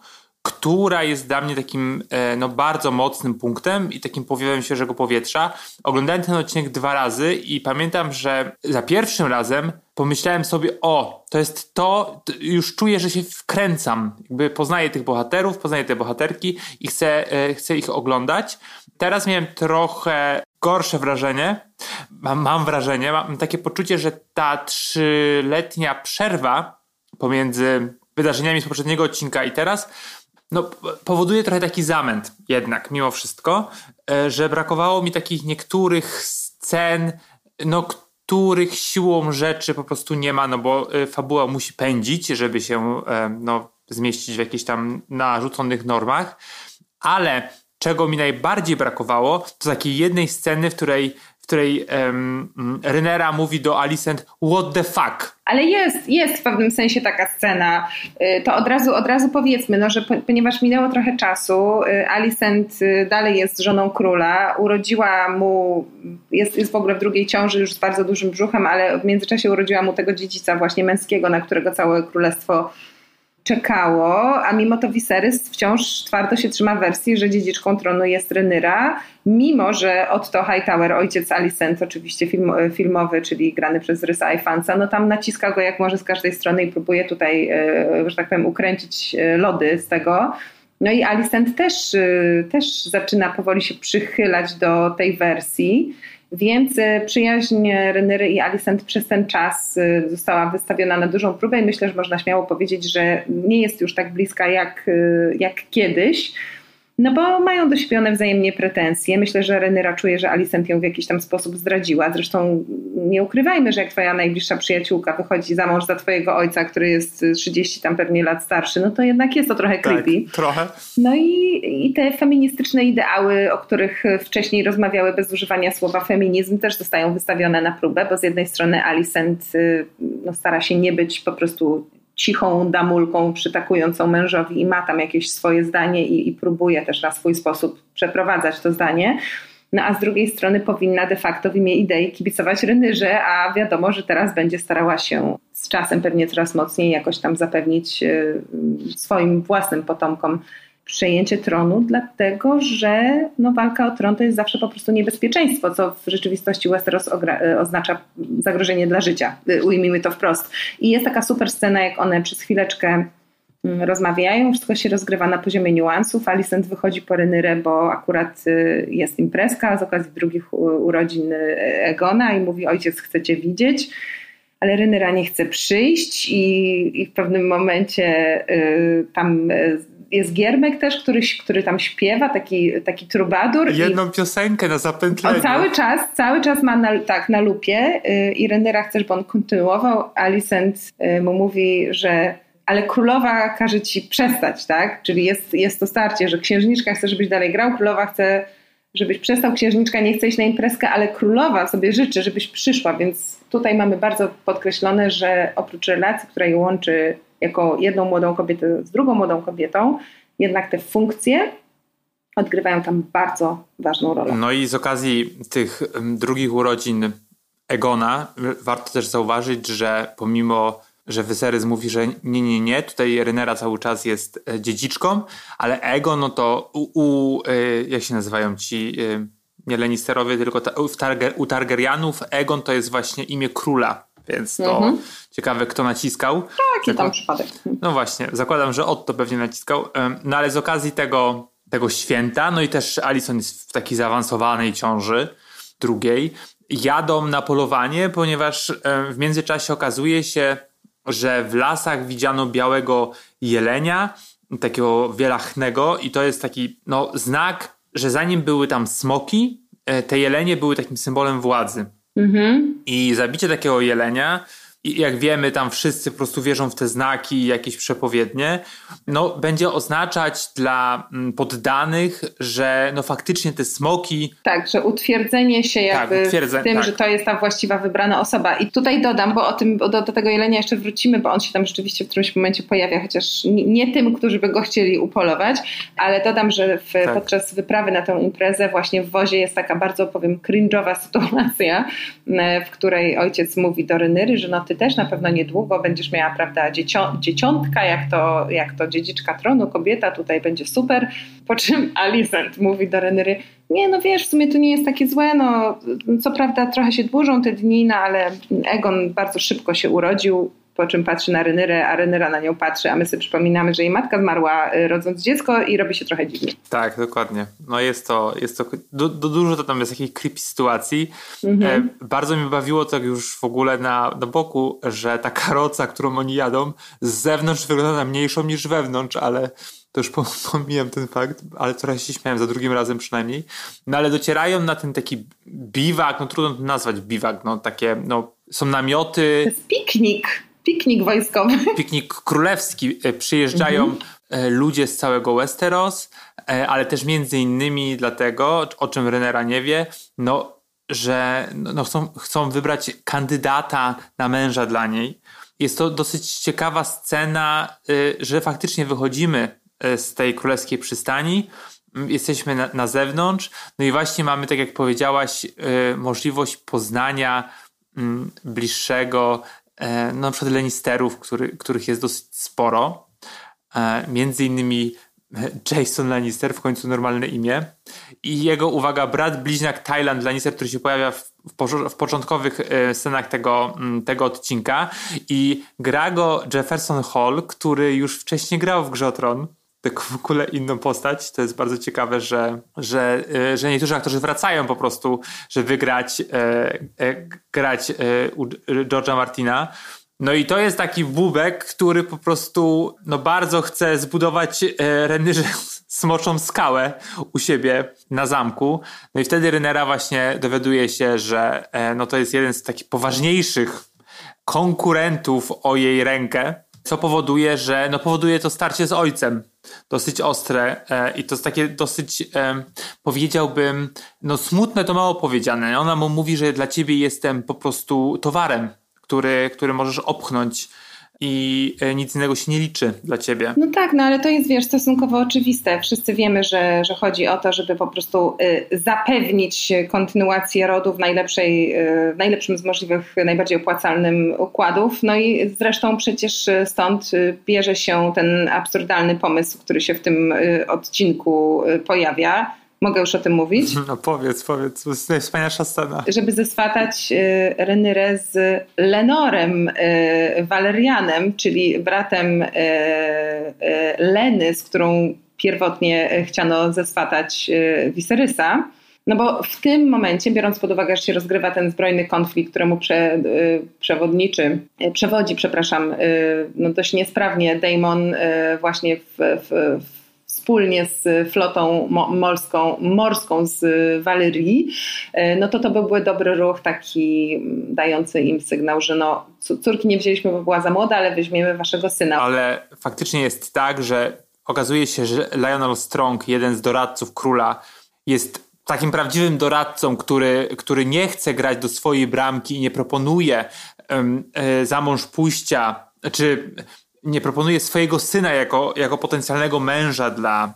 która jest dla mnie takim e, no, bardzo mocnym punktem i takim powiewem świeżego powietrza. Oglądałem ten odcinek dwa razy i pamiętam, że za pierwszym razem pomyślałem sobie, o, to jest to, już czuję, że się wkręcam. Jakby poznaję tych bohaterów, poznaję te bohaterki i chcę, e, chcę ich oglądać. Teraz miałem trochę gorsze wrażenie. Mam, mam wrażenie, mam takie poczucie, że ta trzyletnia przerwa pomiędzy wydarzeniami z poprzedniego odcinka i teraz no, powoduje trochę taki zamęt jednak, mimo wszystko, e, że brakowało mi takich niektórych scen, no, których siłą rzeczy po prostu nie ma, no bo e, fabuła musi pędzić, żeby się e, no, zmieścić w jakichś tam narzuconych normach, ale czego mi najbardziej brakowało, to takiej jednej sceny, w której w której um, Renera mówi do Alicent what the fuck. Ale jest, jest w pewnym sensie taka scena. Y, to od razu, od razu powiedzmy, no, że ponieważ minęło trochę czasu, y, Alicent y, dalej jest żoną króla, urodziła mu, jest, jest w ogóle w drugiej ciąży już z bardzo dużym brzuchem, ale w międzyczasie urodziła mu tego dziedzica właśnie męskiego, na którego całe królestwo czekało, a mimo to Viserys wciąż twardo się trzyma wersji, że dziedziczką tronu jest Renyra, mimo że Otto Hightower, ojciec Alicent, oczywiście film, filmowy, czyli grany przez Rysa Ifansa, no tam naciska go jak może z każdej strony i próbuje tutaj, e, że tak powiem, ukręcić e, lody z tego. No i Alicent też, e, też zaczyna powoli się przychylać do tej wersji. Więc e, przyjaźń Renery i Alicent przez ten czas e, została wystawiona na dużą próbę i myślę, że można śmiało powiedzieć, że nie jest już tak bliska jak, e, jak kiedyś. No bo mają do siebie one wzajemnie pretensje. Myślę, że Renyra czuje, że Alicent ją w jakiś tam sposób zdradziła. Zresztą nie ukrywajmy, że jak twoja najbliższa przyjaciółka wychodzi za mąż za twojego ojca, który jest 30 tam pewnie lat starszy, no to jednak jest to trochę tak, creepy. Tak, trochę. No i, i te feministyczne ideały, o których wcześniej rozmawiały bez używania słowa feminizm, też zostają wystawione na próbę, bo z jednej strony Alicent y, no, stara się nie być po prostu cichą damulką przytakującą mężowi i ma tam jakieś swoje zdanie i, i próbuje też na swój sposób przeprowadzać to zdanie. No a z drugiej strony powinna de facto w imię idei kibicować Renyrze, a wiadomo, że teraz będzie starała się z czasem pewnie coraz mocniej jakoś tam zapewnić y, swoim własnym potomkom przejęcie tronu, dlatego że no, walka o tron to jest zawsze po prostu niebezpieczeństwo, co w rzeczywistości Westeros e, oznacza zagrożenie dla życia. E, ujmijmy to wprost. I jest taka super scena, jak one przez chwileczkę mm, rozmawiają, wszystko się rozgrywa na poziomie niuansów. Alicent wychodzi po Renyrę, bo akurat e, jest imprezka z okazji drugich urodzin Egona i mówi ojciec chce cię widzieć ale Renyra nie chce przyjść i, i w pewnym momencie y, tam jest Giermek też, który, który tam śpiewa, taki, taki trubadur. Jedną i piosenkę na zapętleniu. On cały czas, cały czas ma na, tak, na lupie yy, i Renera chce, żeby on kontynuował. Alicent yy, mu mówi, że ale królowa każe ci przestać, tak? Czyli jest, jest to starcie, że księżniczka chce, żebyś dalej grał, królowa chce, żebyś przestał, księżniczka nie chce iść na imprezkę, ale królowa sobie życzy, żebyś przyszła, więc tutaj mamy bardzo podkreślone, że oprócz relacji, która je łączy jako jedną młodą kobietę z drugą młodą kobietą, jednak te funkcje odgrywają tam bardzo ważną rolę. No i z okazji tych drugich urodzin Egona warto też zauważyć, że pomimo że Viserys mówi, że nie, nie, nie, tutaj Rynera cały czas jest e, dziedziczką, ale Ego, no to u, u e, jak się nazywają ci, e, nie Lannisterowie, tylko ta, u, Targer, u Targaryenów Egon to jest właśnie imię króla, więc to Mhm. Ciekawe, kto naciskał. Taki tam przypadek. No właśnie, zakładam, że Otto pewnie naciskał. No ale z okazji tego, tego święta, no i też Alison jest w takiej zaawansowanej ciąży drugiej, jadą na polowanie, ponieważ w międzyczasie okazuje się, że w lasach widziano białego jelenia, takiego wielachnego i to jest taki no, znak, że zanim były tam smoki, e, te jelenie były takim symbolem władzy. I zabicie takiego jelenia, i jak wiemy, tam wszyscy po prostu wierzą w te znaki i jakieś przepowiednie, no będzie oznaczać dla mm, poddanych, że no faktycznie te smoki Tak, że utwierdzenie się jakby utwierdze- w tym, tak. że to jest ta właściwa wybrana osoba. I tutaj dodam, bo o tym, do, do tego jelenia jeszcze wrócimy, bo on się tam rzeczywiście w którymś momencie pojawia, chociaż nie, nie tym, którzy by go chcieli upolować, ale dodam, że w, Tak. podczas wyprawy na tę imprezę właśnie w wozie jest taka bardzo, powiem, cringe'owa sytuacja, *laughs* w której ojciec mówi do Renyry, że no ty też na pewno niedługo będziesz miała, prawda, dziecią, dzieciątka, jak to, jak to dziedziczka tronu, kobieta, tutaj będzie super. Po czym Alicent mówi do Renyry, nie, no wiesz, w sumie to nie jest takie złe, no co prawda trochę się dłużą te dni, no ale Egon bardzo szybko się urodził, po czym patrzy na Renyrę, a Renyra na nią patrzy, a my sobie przypominamy, że jej matka zmarła y, rodząc dziecko i robi się trochę dziwnie. Tak, dokładnie. No jest to, jest to du, du, dużo to tam jest takich creepy sytuacji. E, bardzo mnie bawiło to już w ogóle na, na boku, że ta karoca, którą oni jadą, z zewnątrz wygląda na mniejszą niż wewnątrz, ale to już pom- *laughs* pomijam ten fakt, ale trochę się śmiałem za drugim razem przynajmniej. No ale docierają na ten taki biwak, no trudno to nazwać biwak, no takie, no są namioty, To jest piknik, piknik wojskowy. *laughs* piknik królewski. E, Przyjeżdżają e, ludzie z całego Westeros, e, ale też między innymi dlatego, o czym Renera nie wie, no, że no, no chcą, chcą wybrać kandydata na męża dla niej. Jest to dosyć ciekawa scena, że faktycznie wychodzimy z tej królewskiej przystani, mm, jesteśmy na, na zewnątrz, no i właśnie mamy, tak jak powiedziałaś, możliwość poznania mm, bliższego, no na przykład Lannisterów, który, których jest dosyć sporo. E, Między innymi e, Jason Lannister, w końcu normalne imię. I jego, uwaga, brat bliźniak Thailand Lannister, który się pojawia w, w, początkowych scenach tego, tego odcinka. I gra go Jefferson Hall, który już wcześniej grał w Grze o Tron. Tak w ogóle inną postać. To jest bardzo ciekawe, że, że, e, że niektórzy aktorzy wracają po prostu, żeby grać, e, e, grać u George'a Martina. No i to jest taki bubek, który po prostu no bardzo chce zbudować e, Renyrze *laughs* smoczą skałę u siebie na zamku. No i wtedy Renera właśnie dowiaduje się, że e, no to jest jeden z takich poważniejszych konkurentów o jej rękę, co powoduje, że no powoduje to starcie z ojcem. Dosyć ostre e, i to jest takie dosyć, e, powiedziałbym, no smutne to mało powiedziane. Ona mu mówi, że dla ciebie jestem po prostu towarem, który, który możesz opchnąć i e, nic innego się nie liczy dla ciebie. No tak, no ale to jest, wiesz, stosunkowo oczywiste. Wszyscy wiemy, że, że chodzi o to, żeby po prostu y, zapewnić kontynuację rodu w, najlepszej, y, w najlepszym z możliwych, najbardziej opłacalnym układów. No i zresztą przecież stąd y, bierze się ten absurdalny pomysł, który się w tym odcinku pojawia. Mogę już o tym mówić? No powiedz, powiedz, to jest najwspanialsza scena. żeby zeswatać y, Renyrę z Lenorem y, Valerianem, czyli bratem y, y, Leny, z którą pierwotnie chciano zeswatać y, Viserysa. No bo w tym momencie, biorąc pod uwagę, że się rozgrywa ten zbrojny konflikt, któremu prze, y, przewodniczy, przewodzi, przepraszam, no dość niesprawnie Damon właśnie w, w, w wspólnie z flotą mo- morską, morską z Walerii, e, no to to byłby dobry ruch taki mm, dający im sygnał, że no córki nie wzięliśmy, bo była za młoda, ale weźmiemy waszego syna. Ale faktycznie jest tak, że okazuje się, że Lionel Strong, jeden z doradców króla, jest takim prawdziwym doradcą, który, który nie chce grać do swojej bramki i nie proponuje um, za mąż pójścia, czy nie proponuje swojego syna jako, jako potencjalnego męża dla,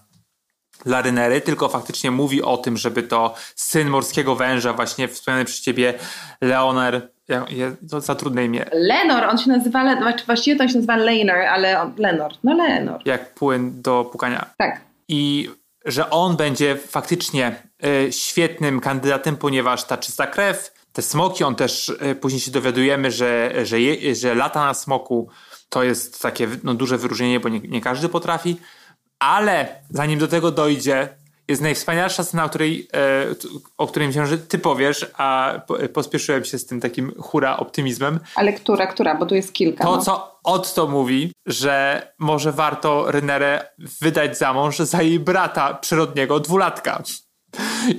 dla Rynery, tylko faktycznie mówi o tym, żeby to syn morskiego węża, właśnie wspomniany przez ciebie ja, to za trudne imię, Lenor, on się nazywa, znaczy właściwie to on się nazywa Lenor, ale on, Lenor, no Lenor. jak płyn do pukania. Tak. I że on będzie faktycznie y, świetnym kandydatem, ponieważ ta czysta krew, te smoki, on też y, później się dowiadujemy, że, że, je, że lata na smoku to jest takie no, duże wyróżnienie, bo nie, nie każdy potrafi, ale zanim do tego dojdzie, jest najwspanialsza scena, o której, e, o której myślałem, że ty powiesz, a po, pospieszyłem się z tym takim hura optymizmem. Ale która, która, bo tu jest kilka. To, no. co Otto mówi, że może warto Rynerę wydać za mąż za jej brata przyrodniego, dwulatka.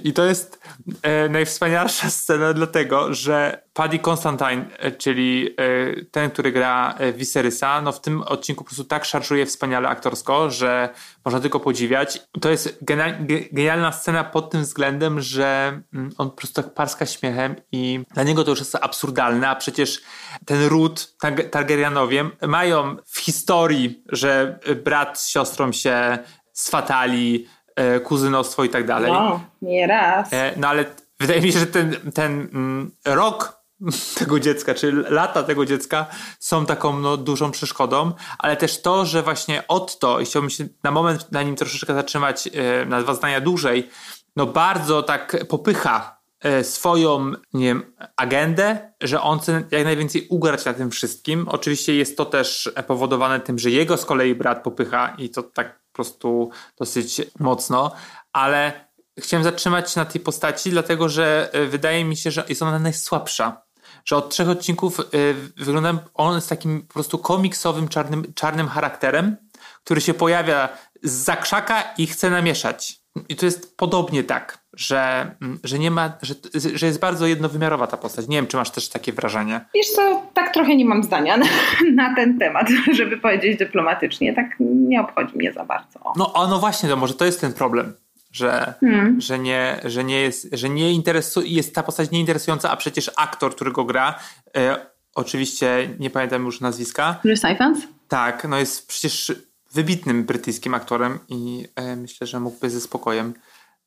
I to jest e, najwspanialsza *laughs* scena, dlatego że Paddy Constantine, e, czyli e, ten, który gra e, Viserysa, no w tym odcinku po prostu tak szarżuje wspaniale aktorsko, że można tylko podziwiać. To jest genia- ge- genialna scena pod tym względem, że mm, on po prostu tak parska śmiechem i dla niego to już jest absurdalne, a przecież ten ród Tar- Targaryenowie mają w historii, że brat z siostrą się swatali, e, kuzynostwo i tak dalej. No, nie raz. E, No ale wydaje mi się, że ten, ten mm, rok *laughs* tego dziecka, czy lata tego dziecka są taką no, dużą przeszkodą, ale też to, że właśnie Otto, i chciałbym się na moment na nim troszeczkę zatrzymać, e, na dwa zdania dłużej, no bardzo tak popycha e, swoją, nie wiem, agendę, że on chce jak najwięcej ugrać na tym wszystkim. Oczywiście jest to też powodowane tym, że jego z kolei brat popycha i to tak prostu dosyć mocno, ale chciałem zatrzymać się na tej postaci, dlatego że e, wydaje mi się, że jest ona najsłabsza. Że od trzech odcinków e, wygląda on z takim po prostu komiksowym, czarnym, czarnym charakterem, który się pojawia z zakrzaka i chce namieszać. I to jest podobnie tak, że, mm, że nie ma, że, że jest bardzo jednowymiarowa ta postać. Nie wiem, czy masz też takie wrażenie. Wiesz co, tak trochę nie mam zdania *laughs* na, na ten temat, *laughs* żeby powiedzieć dyplomatycznie. Tak nie obchodzi mnie za bardzo. No, a no właśnie, to może to jest ten problem, że, że nie, że nie jest, że nie interesuje, jest ta postać nieinteresująca, a przecież aktor, który go gra, e, oczywiście nie pamiętam już nazwiska, Chris Ifans? tak, no jest przecież wybitnym brytyjskim aktorem i e, myślę, że mógłby ze spokojem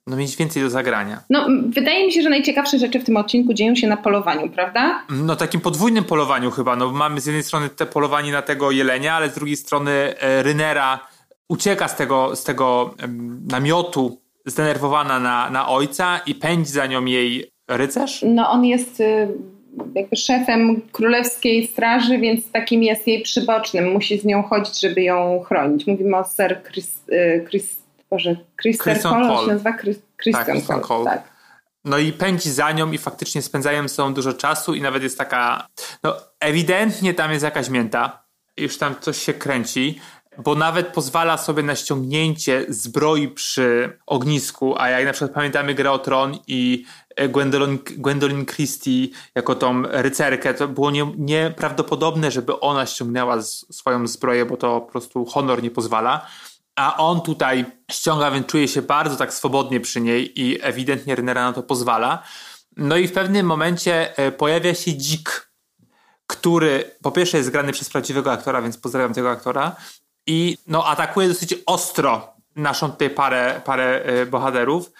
no, mieć więcej do zagrania. No, wydaje mi się, że najciekawsze rzeczy w tym odcinku dzieją się na polowaniu, prawda? No takim podwójnym polowaniu chyba. No, mamy z jednej strony te polowanie na tego jelenia, ale z drugiej strony e, Rynera ucieka z tego, z tego namiotu zdenerwowana na, na ojca i pędzi za nią jej rycerz. No, on jest y, jakby szefem królewskiej straży, więc takim jest jej przybocznym. Musi z nią chodzić, żeby ją chronić. Mówimy o Sir Chris, y, Chris, Boże, Christer Cole, on się nazywa Chris, Christian, Tak, Cole. Cole. Tak. No i pędzi za nią i faktycznie spędzają ze dużo czasu i nawet jest taka, no ewidentnie tam jest jakaś mięta, już tam coś się kręci, bo nawet pozwala sobie na ściągnięcie zbroi przy ognisku, a jak na przykład pamiętamy grę o Tron i Gwendolyn, Gwendolyn Christie jako tą rycerkę, to było nie, nieprawdopodobne, żeby ona ściągnęła z, swoją zbroję, bo to po prostu honor nie pozwala. A on tutaj ściąga, więc czuje się bardzo tak swobodnie przy niej i ewidentnie Renera na to pozwala. No i w pewnym momencie e, pojawia się dzik, który po pierwsze jest grany przez prawdziwego aktora, więc pozdrawiam tego aktora i no, atakuje dosyć ostro naszą tutaj parę, parę e, bohaterów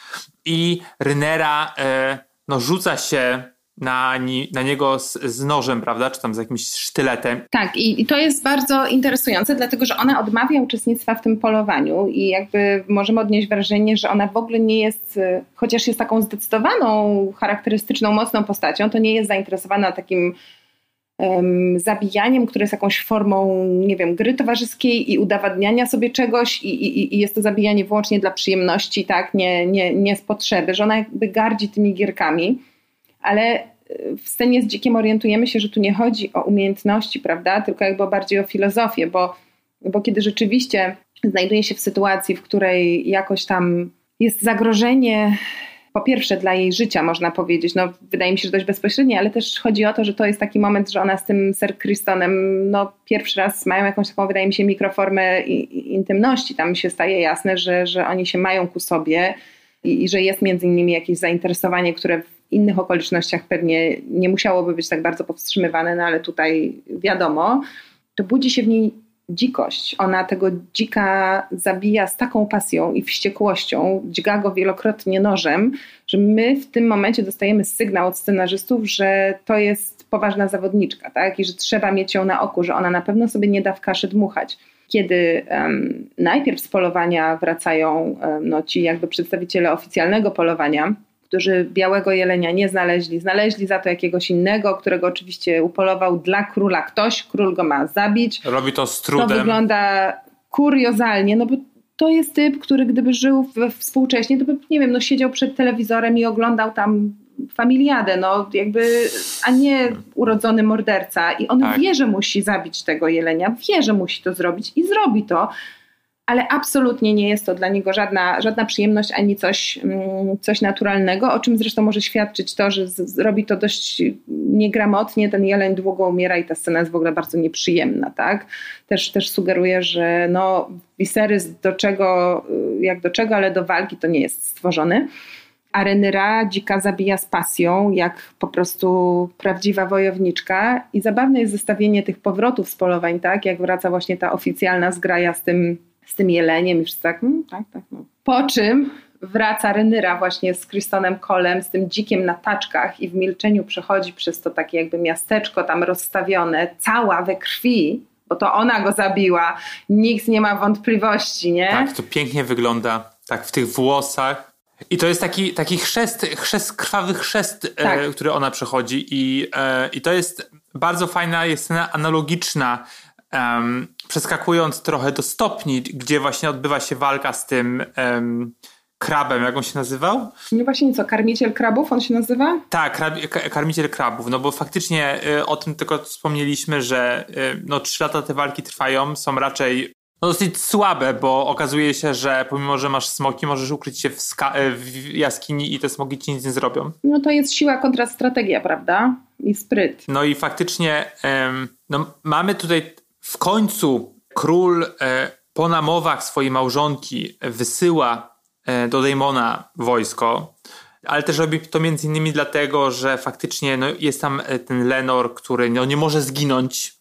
i Rynera e, no, rzuca się na, na niego z, z nożem, prawda, czy tam z jakimś sztyletem. Tak, i, i to jest bardzo interesujące, dlatego że ona odmawia uczestnictwa w tym polowaniu i jakby możemy odnieść wrażenie, że ona w ogóle nie jest, y, chociaż jest taką zdecydowaną, charakterystyczną, mocną postacią, to nie jest zainteresowana takim zabijaniem, które jest jakąś formą, nie wiem, gry towarzyskiej i udowadniania sobie czegoś i, i, i jest to zabijanie wyłącznie dla przyjemności, tak, nie, nie, nie z potrzeby, że ona jakby gardzi tymi gierkami, ale y, w scenie z dzikiem orientujemy się, że tu nie chodzi o umiejętności, prawda, tylko jakby bardziej o filozofię, bo, bo kiedy rzeczywiście znajduje się w sytuacji, w której jakoś tam jest zagrożenie, po pierwsze dla jej życia, można powiedzieć, no wydaje mi się, że dość bezpośrednie, ale też chodzi o to, że to jest taki moment, że ona z tym Sir Christonem, no pierwszy raz mają jakąś taką, wydaje mi się, mikroformę intymności. Tam się staje jasne, że, że oni się mają ku sobie i, i że jest między innymi jakieś zainteresowanie, które w innych okolicznościach pewnie nie musiałoby być tak bardzo powstrzymywane, no ale tutaj wiadomo, to budzi się w niej dzikość. Ona tego dzika zabija z taką pasją i wściekłością, dźga go wielokrotnie nożem, że my w tym momencie dostajemy sygnał od scenarzystów, że to jest poważna zawodniczka, tak? I że trzeba mieć ją na oku, że ona na pewno sobie nie da w kaszy dmuchać. Kiedy um, najpierw z polowania wracają um, no, ci jakby przedstawiciele oficjalnego polowania, którzy białego jelenia nie znaleźli, znaleźli za to jakiegoś innego, którego oczywiście upolował dla króla ktoś, król go ma zabić. Robi to z trudem. To wygląda kuriozalnie, no bo to jest typ, który gdyby żył współcześnie, to by, nie wiem, no siedział przed telewizorem i oglądał tam familiadę, no jakby, a nie urodzony morderca. I on tak. wie, że musi zabić tego jelenia, wie, że musi to zrobić i zrobi to ale absolutnie nie jest to dla niego żadna, żadna przyjemność ani coś, mm, coś naturalnego, o czym zresztą może świadczyć to, że robi to dość niegramotnie, ten jeleń długo umiera i ta scena jest w ogóle bardzo nieprzyjemna, tak? Też, też sugeruje, że no, Viserys do czego, y, jak do czego, ale do walki to nie jest stworzony. A Renyra dzika zabija z pasją, jak po prostu prawdziwa wojowniczka. I zabawne jest zestawienie tych powrotów z polowań, tak? Jak wraca właśnie ta oficjalna zgraja z tym z tym jeleniem i wszyscy tak, mm, tak, tak. No. Po czym wraca Renyra właśnie z Kristonem Kolem, z tym dzikiem na taczkach i w milczeniu przechodzi przez to takie jakby miasteczko tam rozstawione, cała we krwi, bo to ona go zabiła. Nikt nie ma wątpliwości, nie? Tak, to pięknie wygląda, tak w tych włosach. I to jest taki, taki chrzest, chrzest, krwawy chrzest, e, tak. e, który ona przechodzi i, e, i to jest bardzo fajna, jest scena analogiczna um, przeskakując trochę do stopni, gdzie właśnie odbywa się walka z tym krabem, jak on się nazywał? Nie właśnie co, karmiciel krabów on się nazywa? Tak, krab, karmiciel krabów, no bo faktycznie y, o tym tylko wspomnieliśmy, że y, no trzy lata te walki trwają, są raczej no, dosyć słabe, bo okazuje się, że pomimo, że masz smoki, możesz ukryć się w, y, w, jaskini i te smoki ci nic nie zrobią. No to jest siła kontra strategia, prawda? I spryt. No i faktycznie no, mamy tutaj w końcu król e, po namowach swojej małżonki wysyła e, do Daemona wojsko, ale też robi to między innymi dlatego, że faktycznie no, jest tam e, ten Lenor, który no, nie może zginąć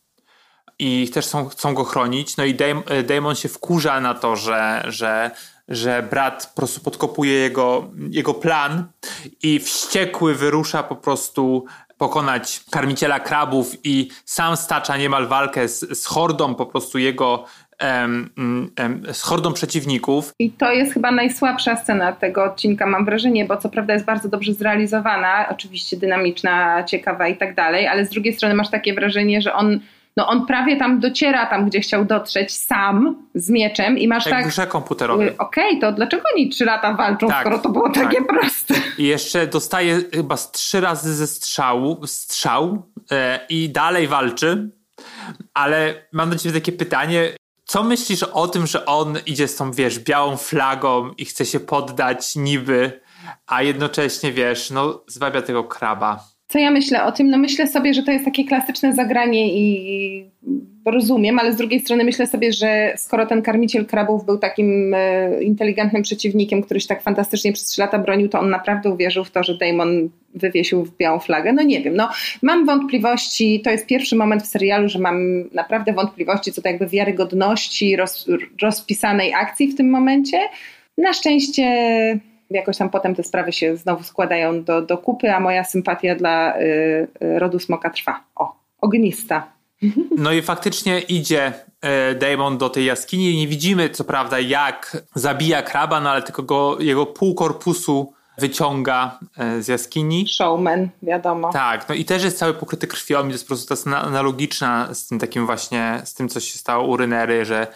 i też chcą, chcą go chronić. No i Daemon się wkurza na to, że, że, że brat po prostu podkopuje jego, jego plan i wściekły wyrusza po prostu pokonać karmiciela krabów i sam stacza niemal walkę z, z hordą po prostu jego z hordą przeciwników. I to jest chyba najsłabsza scena tego odcinka, mam wrażenie, bo co prawda jest bardzo dobrze zrealizowana, oczywiście dynamiczna, ciekawa i tak dalej, ale z drugiej strony masz takie wrażenie, że on no on prawie tam dociera tam, gdzie chciał dotrzeć sam z mieczem i masz Jak tak... w grze komputerowej. Y, okej, okay, to dlaczego oni trzy lata walczą, tak, skoro to było tak. takie proste? I jeszcze dostaje chyba z trzy razy ze strzału, strzał e, i dalej walczy, ale mam do ciebie takie pytanie, co myślisz o tym, że on idzie z tą, wiesz, białą flagą i chce się poddać niby, a jednocześnie, wiesz, no zwabia tego kraba? Co ja myślę o tym? No myślę sobie, że to jest takie klasyczne zagranie i rozumiem, ale z drugiej strony myślę sobie, że skoro ten karmiciel krabów był takim e, inteligentnym przeciwnikiem, który się tak fantastycznie przez trzy lata bronił, to on naprawdę uwierzył w to, że Damon wywiesił w białą flagę. No nie wiem, no mam wątpliwości, to jest pierwszy moment w serialu, że mam naprawdę wątpliwości co do jakby wiarygodności roz, rozpisanej akcji w tym momencie. Na szczęście jakoś tam potem te sprawy się znowu składają do, do kupy, a moja sympatia dla y, y, rodu smoka trwa. O, ognista. No i faktycznie idzie y, Damon do tej jaskini. Nie widzimy co prawda jak zabija kraba, no ale tylko go, jego pół korpusu wyciąga y, z jaskini. Showman, wiadomo. Tak, no i też jest cały pokryty krwią i to jest po prostu ta analogiczna z tym takim właśnie, z tym co się stało u Rynery, że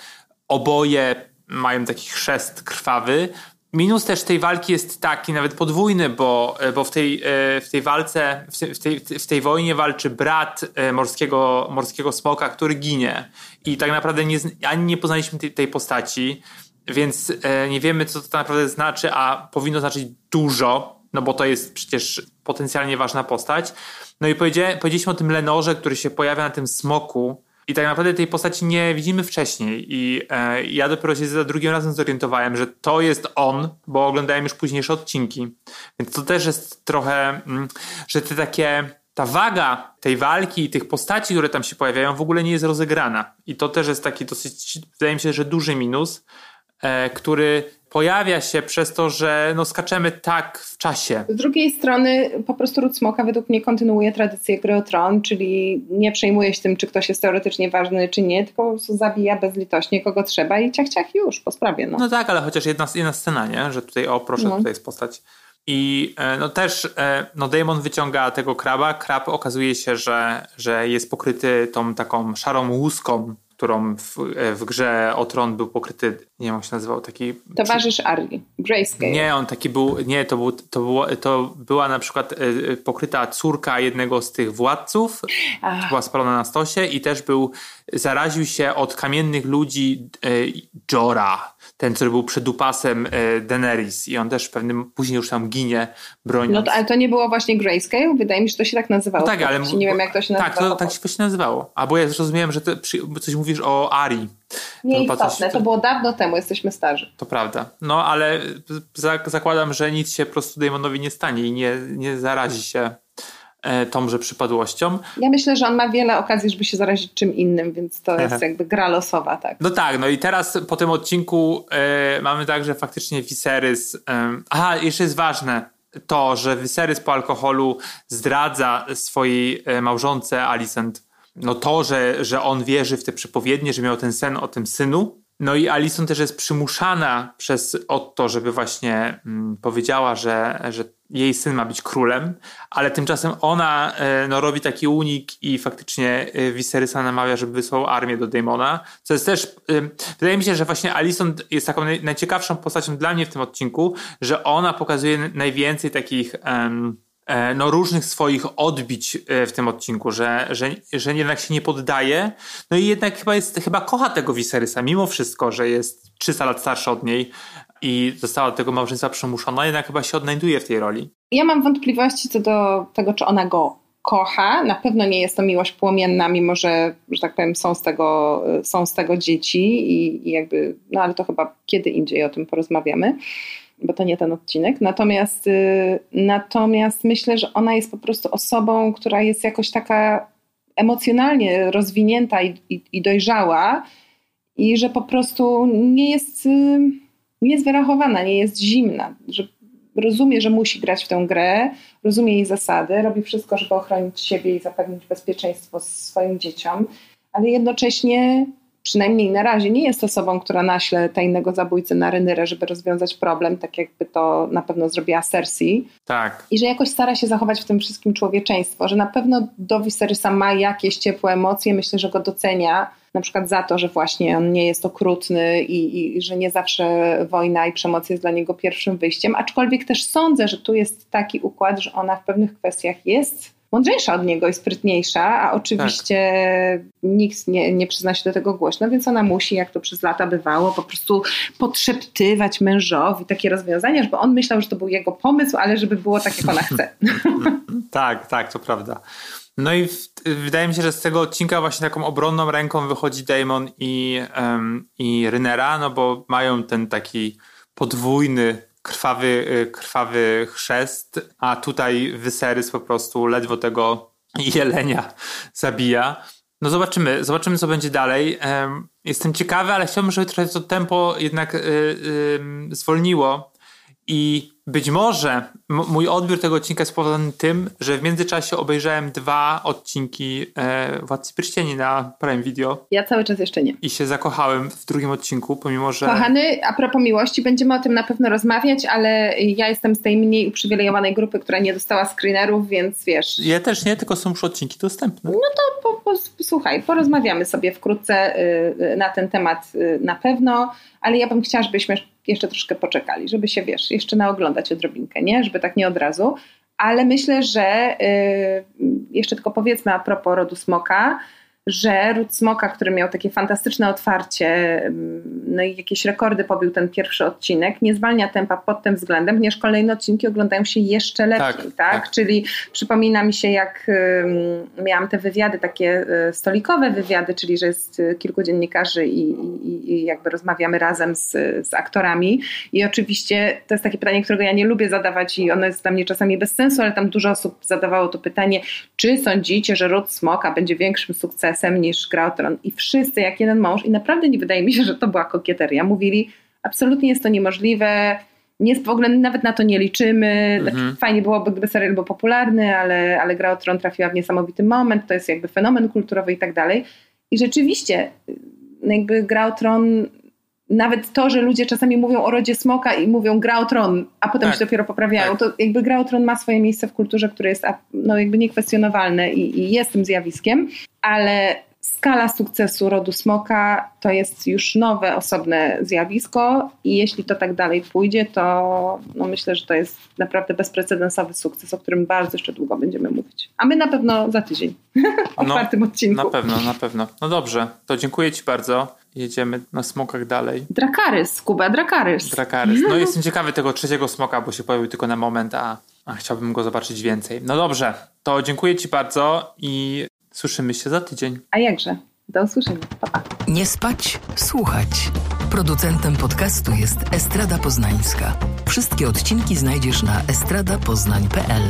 oboje mają taki chrzest krwawy, Minus też tej walki jest taki, nawet podwójny, bo, e, bo w, tej, e, w tej walce, w tej, w tej wojnie walczy brat e, morskiego, morskiego smoka, który ginie. I tak naprawdę nie, ani nie poznaliśmy tej, tej postaci, więc nie wiemy, co to tak naprawdę znaczy, a powinno znaczyć dużo, no bo to jest przecież potencjalnie ważna postać. No i powiedzieliśmy o tym Lenorze, który się pojawia na tym smoku, i tak naprawdę tej postaci nie widzimy wcześniej. I e, ja dopiero się za drugim razem zorientowałem, że to jest on, bo oglądałem już późniejsze odcinki. Więc to też jest trochę, mm, że te takie ta waga tej walki i tych postaci, które tam się pojawiają, w ogóle nie jest rozegrana. I to też jest taki dosyć, wydaje mi się, że duży minus, e, który pojawia się przez to, że no, skaczemy tak w czasie. Z drugiej strony po prostu Ród Smoka według mnie kontynuuje tradycję gry o tron, czyli nie przejmuje się tym, czy ktoś jest teoretycznie ważny, czy nie, tylko po prostu zabija bezlitośnie kogo trzeba i ciach, ciach już, po sprawie. No, no tak, ale chociaż jedna, jedna scena, nie? Że tutaj, o proszę, no. tutaj jest postać. I e, no też e, no Damon wyciąga tego kraba. Krab okazuje się, że, że jest pokryty tą taką szarą łuską którą w, w grze o Tron był pokryty, nie wiem jak się nazywał, taki... Towarzysz Arli, Grayscale. Nie, on taki był, nie, to, był, to, było, to była na przykład e, pokryta córka jednego z tych władców, Ach. była spalona na stosie i też był, zaraził się od kamiennych ludzi e, Jora, ten, który był przedupasem e, Daenerys i on też pewnym, później już tam ginie broniąc. No to, ale to nie było właśnie Grayscale? Wydaje mi się, że to się tak nazywało. No tak, ale... Nie wiem, jak to się nazywało. Tak, to, tak się właśnie nazywało. A bo ja zrozumiałem, że coś mówisz o Ari. Nieistotne, to było dawno temu, jesteśmy starzy. To prawda. No, ale zakładam, że nic się po prostu Daemonowi nie stanie i nie, nie zarazi się E, tąże przypadłością. Ja myślę, że on ma wiele okazji, żeby się zarazić czym innym, więc to jest jakby gra losowa, tak. No tak, no i teraz po tym odcinku e, mamy także faktycznie Viserys. Aha, jeszcze jest ważne to, że Viserys po alkoholu zdradza swojej e, małżonce Alicent no to, że, że on wierzy w te przepowiednie, że miał ten sen o tym synu, no i Alison też jest przymuszana przez Otto, żeby właśnie mm, powiedziała, że, że jej syn ma być królem, ale tymczasem ona e, no, robi taki unik i faktycznie e, Viserysa namawia, żeby wysłał armię do Daemona, co jest też, e, wydaje mi się, że właśnie Alison jest taką najciekawszą postacią dla mnie w tym odcinku, że ona pokazuje najwięcej takich... No, różnych swoich odbić w tym odcinku, że, że, że jednak się nie poddaje. No i jednak chyba jest, chyba kocha tego Viserysa, mimo wszystko, że jest 300 lat starszy od niej i została do tego małżeństwa przymuszona, jednak chyba się odnajduje w tej roli. Ja mam wątpliwości co do tego, czy ona go kocha. Na pewno nie jest to miłość płomienna, mimo że, że tak powiem, są z tego, są z tego dzieci i, i jakby, no ale to chyba kiedy indziej o tym porozmawiamy bo to nie ten odcinek. Natomiast, y, natomiast myślę, że ona jest po prostu osobą, która jest jakoś taka emocjonalnie rozwinięta i, i, i dojrzała i że po prostu nie jest, y, nie jest wyrachowana, nie jest zimna, że rozumie, że musi grać w tę grę, rozumie jej zasady, robi wszystko, żeby ochronić siebie i zapewnić bezpieczeństwo swoim dzieciom, ale jednocześnie przynajmniej na razie nie jest osobą, która naśle tajnego zabójcy na Rynyrę, żeby rozwiązać problem, tak jakby to na pewno zrobiła Cersei. Tak. I że jakoś stara się zachować w tym wszystkim człowieczeństwo, że na pewno do Viserysa ma jakieś ciepłe emocje, myślę, że go docenia, na przykład za to, że właśnie on nie jest okrutny i, i że nie zawsze wojna i przemoc jest dla niego pierwszym wyjściem, aczkolwiek też sądzę, że tu jest taki układ, że ona w pewnych kwestiach jest mądrzejsza od niego i sprytniejsza, a oczywiście tak. nikt nie, nie przyzna się do tego głośno, więc ona musi, jak to przez lata bywało, po prostu podszeptywać mężowi takie rozwiązania, żeby on myślał, że to był jego pomysł, ale żeby było tak, jak ona chce. *laughs* tak, tak, to prawda. No i w, wydaje mi się, że z tego odcinka właśnie taką obronną ręką wychodzi Damon i, um, i Rynera, no bo mają ten taki podwójny krwawy, y, krwawy chrzest, a tutaj Wyserys po prostu ledwo tego *laughs* jelenia zabija. No zobaczymy, zobaczymy co będzie dalej. Jestem ciekawy, ale chciałbym, żeby trochę to tempo jednak y, zwolniło i być może mój odbiór tego odcinka jest spowodowany tym, że w międzyczasie obejrzałem dwa odcinki e, Władcy Pierścieni na Prime Video. Ja cały czas jeszcze nie. I się zakochałem w drugim odcinku, pomimo że... Kochany, a propos miłości, będziemy o tym na pewno rozmawiać, ale ja jestem z tej mniej uprzywilejowanej grupy, która nie dostała screenerów, więc wiesz... Ja też nie, tylko są już odcinki dostępne. No to po, po, słuchaj, porozmawiamy sobie wkrótce y, na ten temat y, na pewno, ale ja bym chciała, żebyśmy jeszcze troszkę poczekali, żeby się, wiesz, jeszcze naoglądać odrobinkę, nie? Żeby tak nie od razu. Ale myślę, że yy, jeszcze tylko powiedzmy a propos rodu smoka, że ród smoka, który miał takie fantastyczne otwarcie no i jakieś rekordy pobił ten pierwszy odcinek, nie zwalnia tempa pod tym względem, ponieważ kolejne odcinki oglądają się jeszcze lepiej, tak? Tak, tak? Czyli przypomina mi się, jak miałam te wywiady, takie y, stolikowe wywiady, czyli że jest y, kilku dziennikarzy i, i, i jakby rozmawiamy razem z, z aktorami i oczywiście to jest takie pytanie, którego ja nie lubię zadawać i ono jest dla mnie czasami bez sensu, ale tam dużo osób zadawało to pytanie, czy sądzicie, że Ród Smoka będzie większym sukcesem niż Gra o Tron? I wszyscy jak jeden mąż i naprawdę nie wydaje mi się, że to była kokieteria. Mówili, absolutnie jest to niemożliwe, nie, w ogóle nawet na to nie liczymy. Znaczy, fajnie byłoby, gdyby serial był popularny, ale, ale Gra o Tron trafiła w niesamowity moment, to jest jakby fenomen kulturowy i tak dalej. I rzeczywiście, no jakby Gra o Tron, nawet to, że ludzie czasami mówią o rodzie smoka i mówią Gra o Tron, a potem Tak, się dopiero poprawiają, tak. to jakby Gra o Tron ma swoje miejsce w kulturze, które jest no jakby niekwestionowalne i, i jest tym zjawiskiem, ale skala sukcesu rodu smoka to jest już nowe, osobne zjawisko i jeśli to tak dalej pójdzie, to no myślę, że to jest naprawdę bezprecedensowy sukces, o którym bardzo jeszcze długo będziemy mówić. A my na pewno za tydzień *laughs* o No, czwartym odcinku. Na pewno, na pewno. No dobrze, to dziękuję Ci bardzo. Jedziemy na smokach dalej. Drakarys, Kuba Drakarys. Dracarys. No jestem ciekawy tego trzeciego smoka, bo się pojawił tylko na moment, a, a chciałbym go zobaczyć więcej. No dobrze, to dziękuję Ci bardzo i słyszymy się za tydzień. A jakże? Do usłyszenia. Pa, pa. Nie spać, słuchać. Producentem podcastu jest Estrada Poznańska. Wszystkie odcinki znajdziesz na estradapoznań.pl.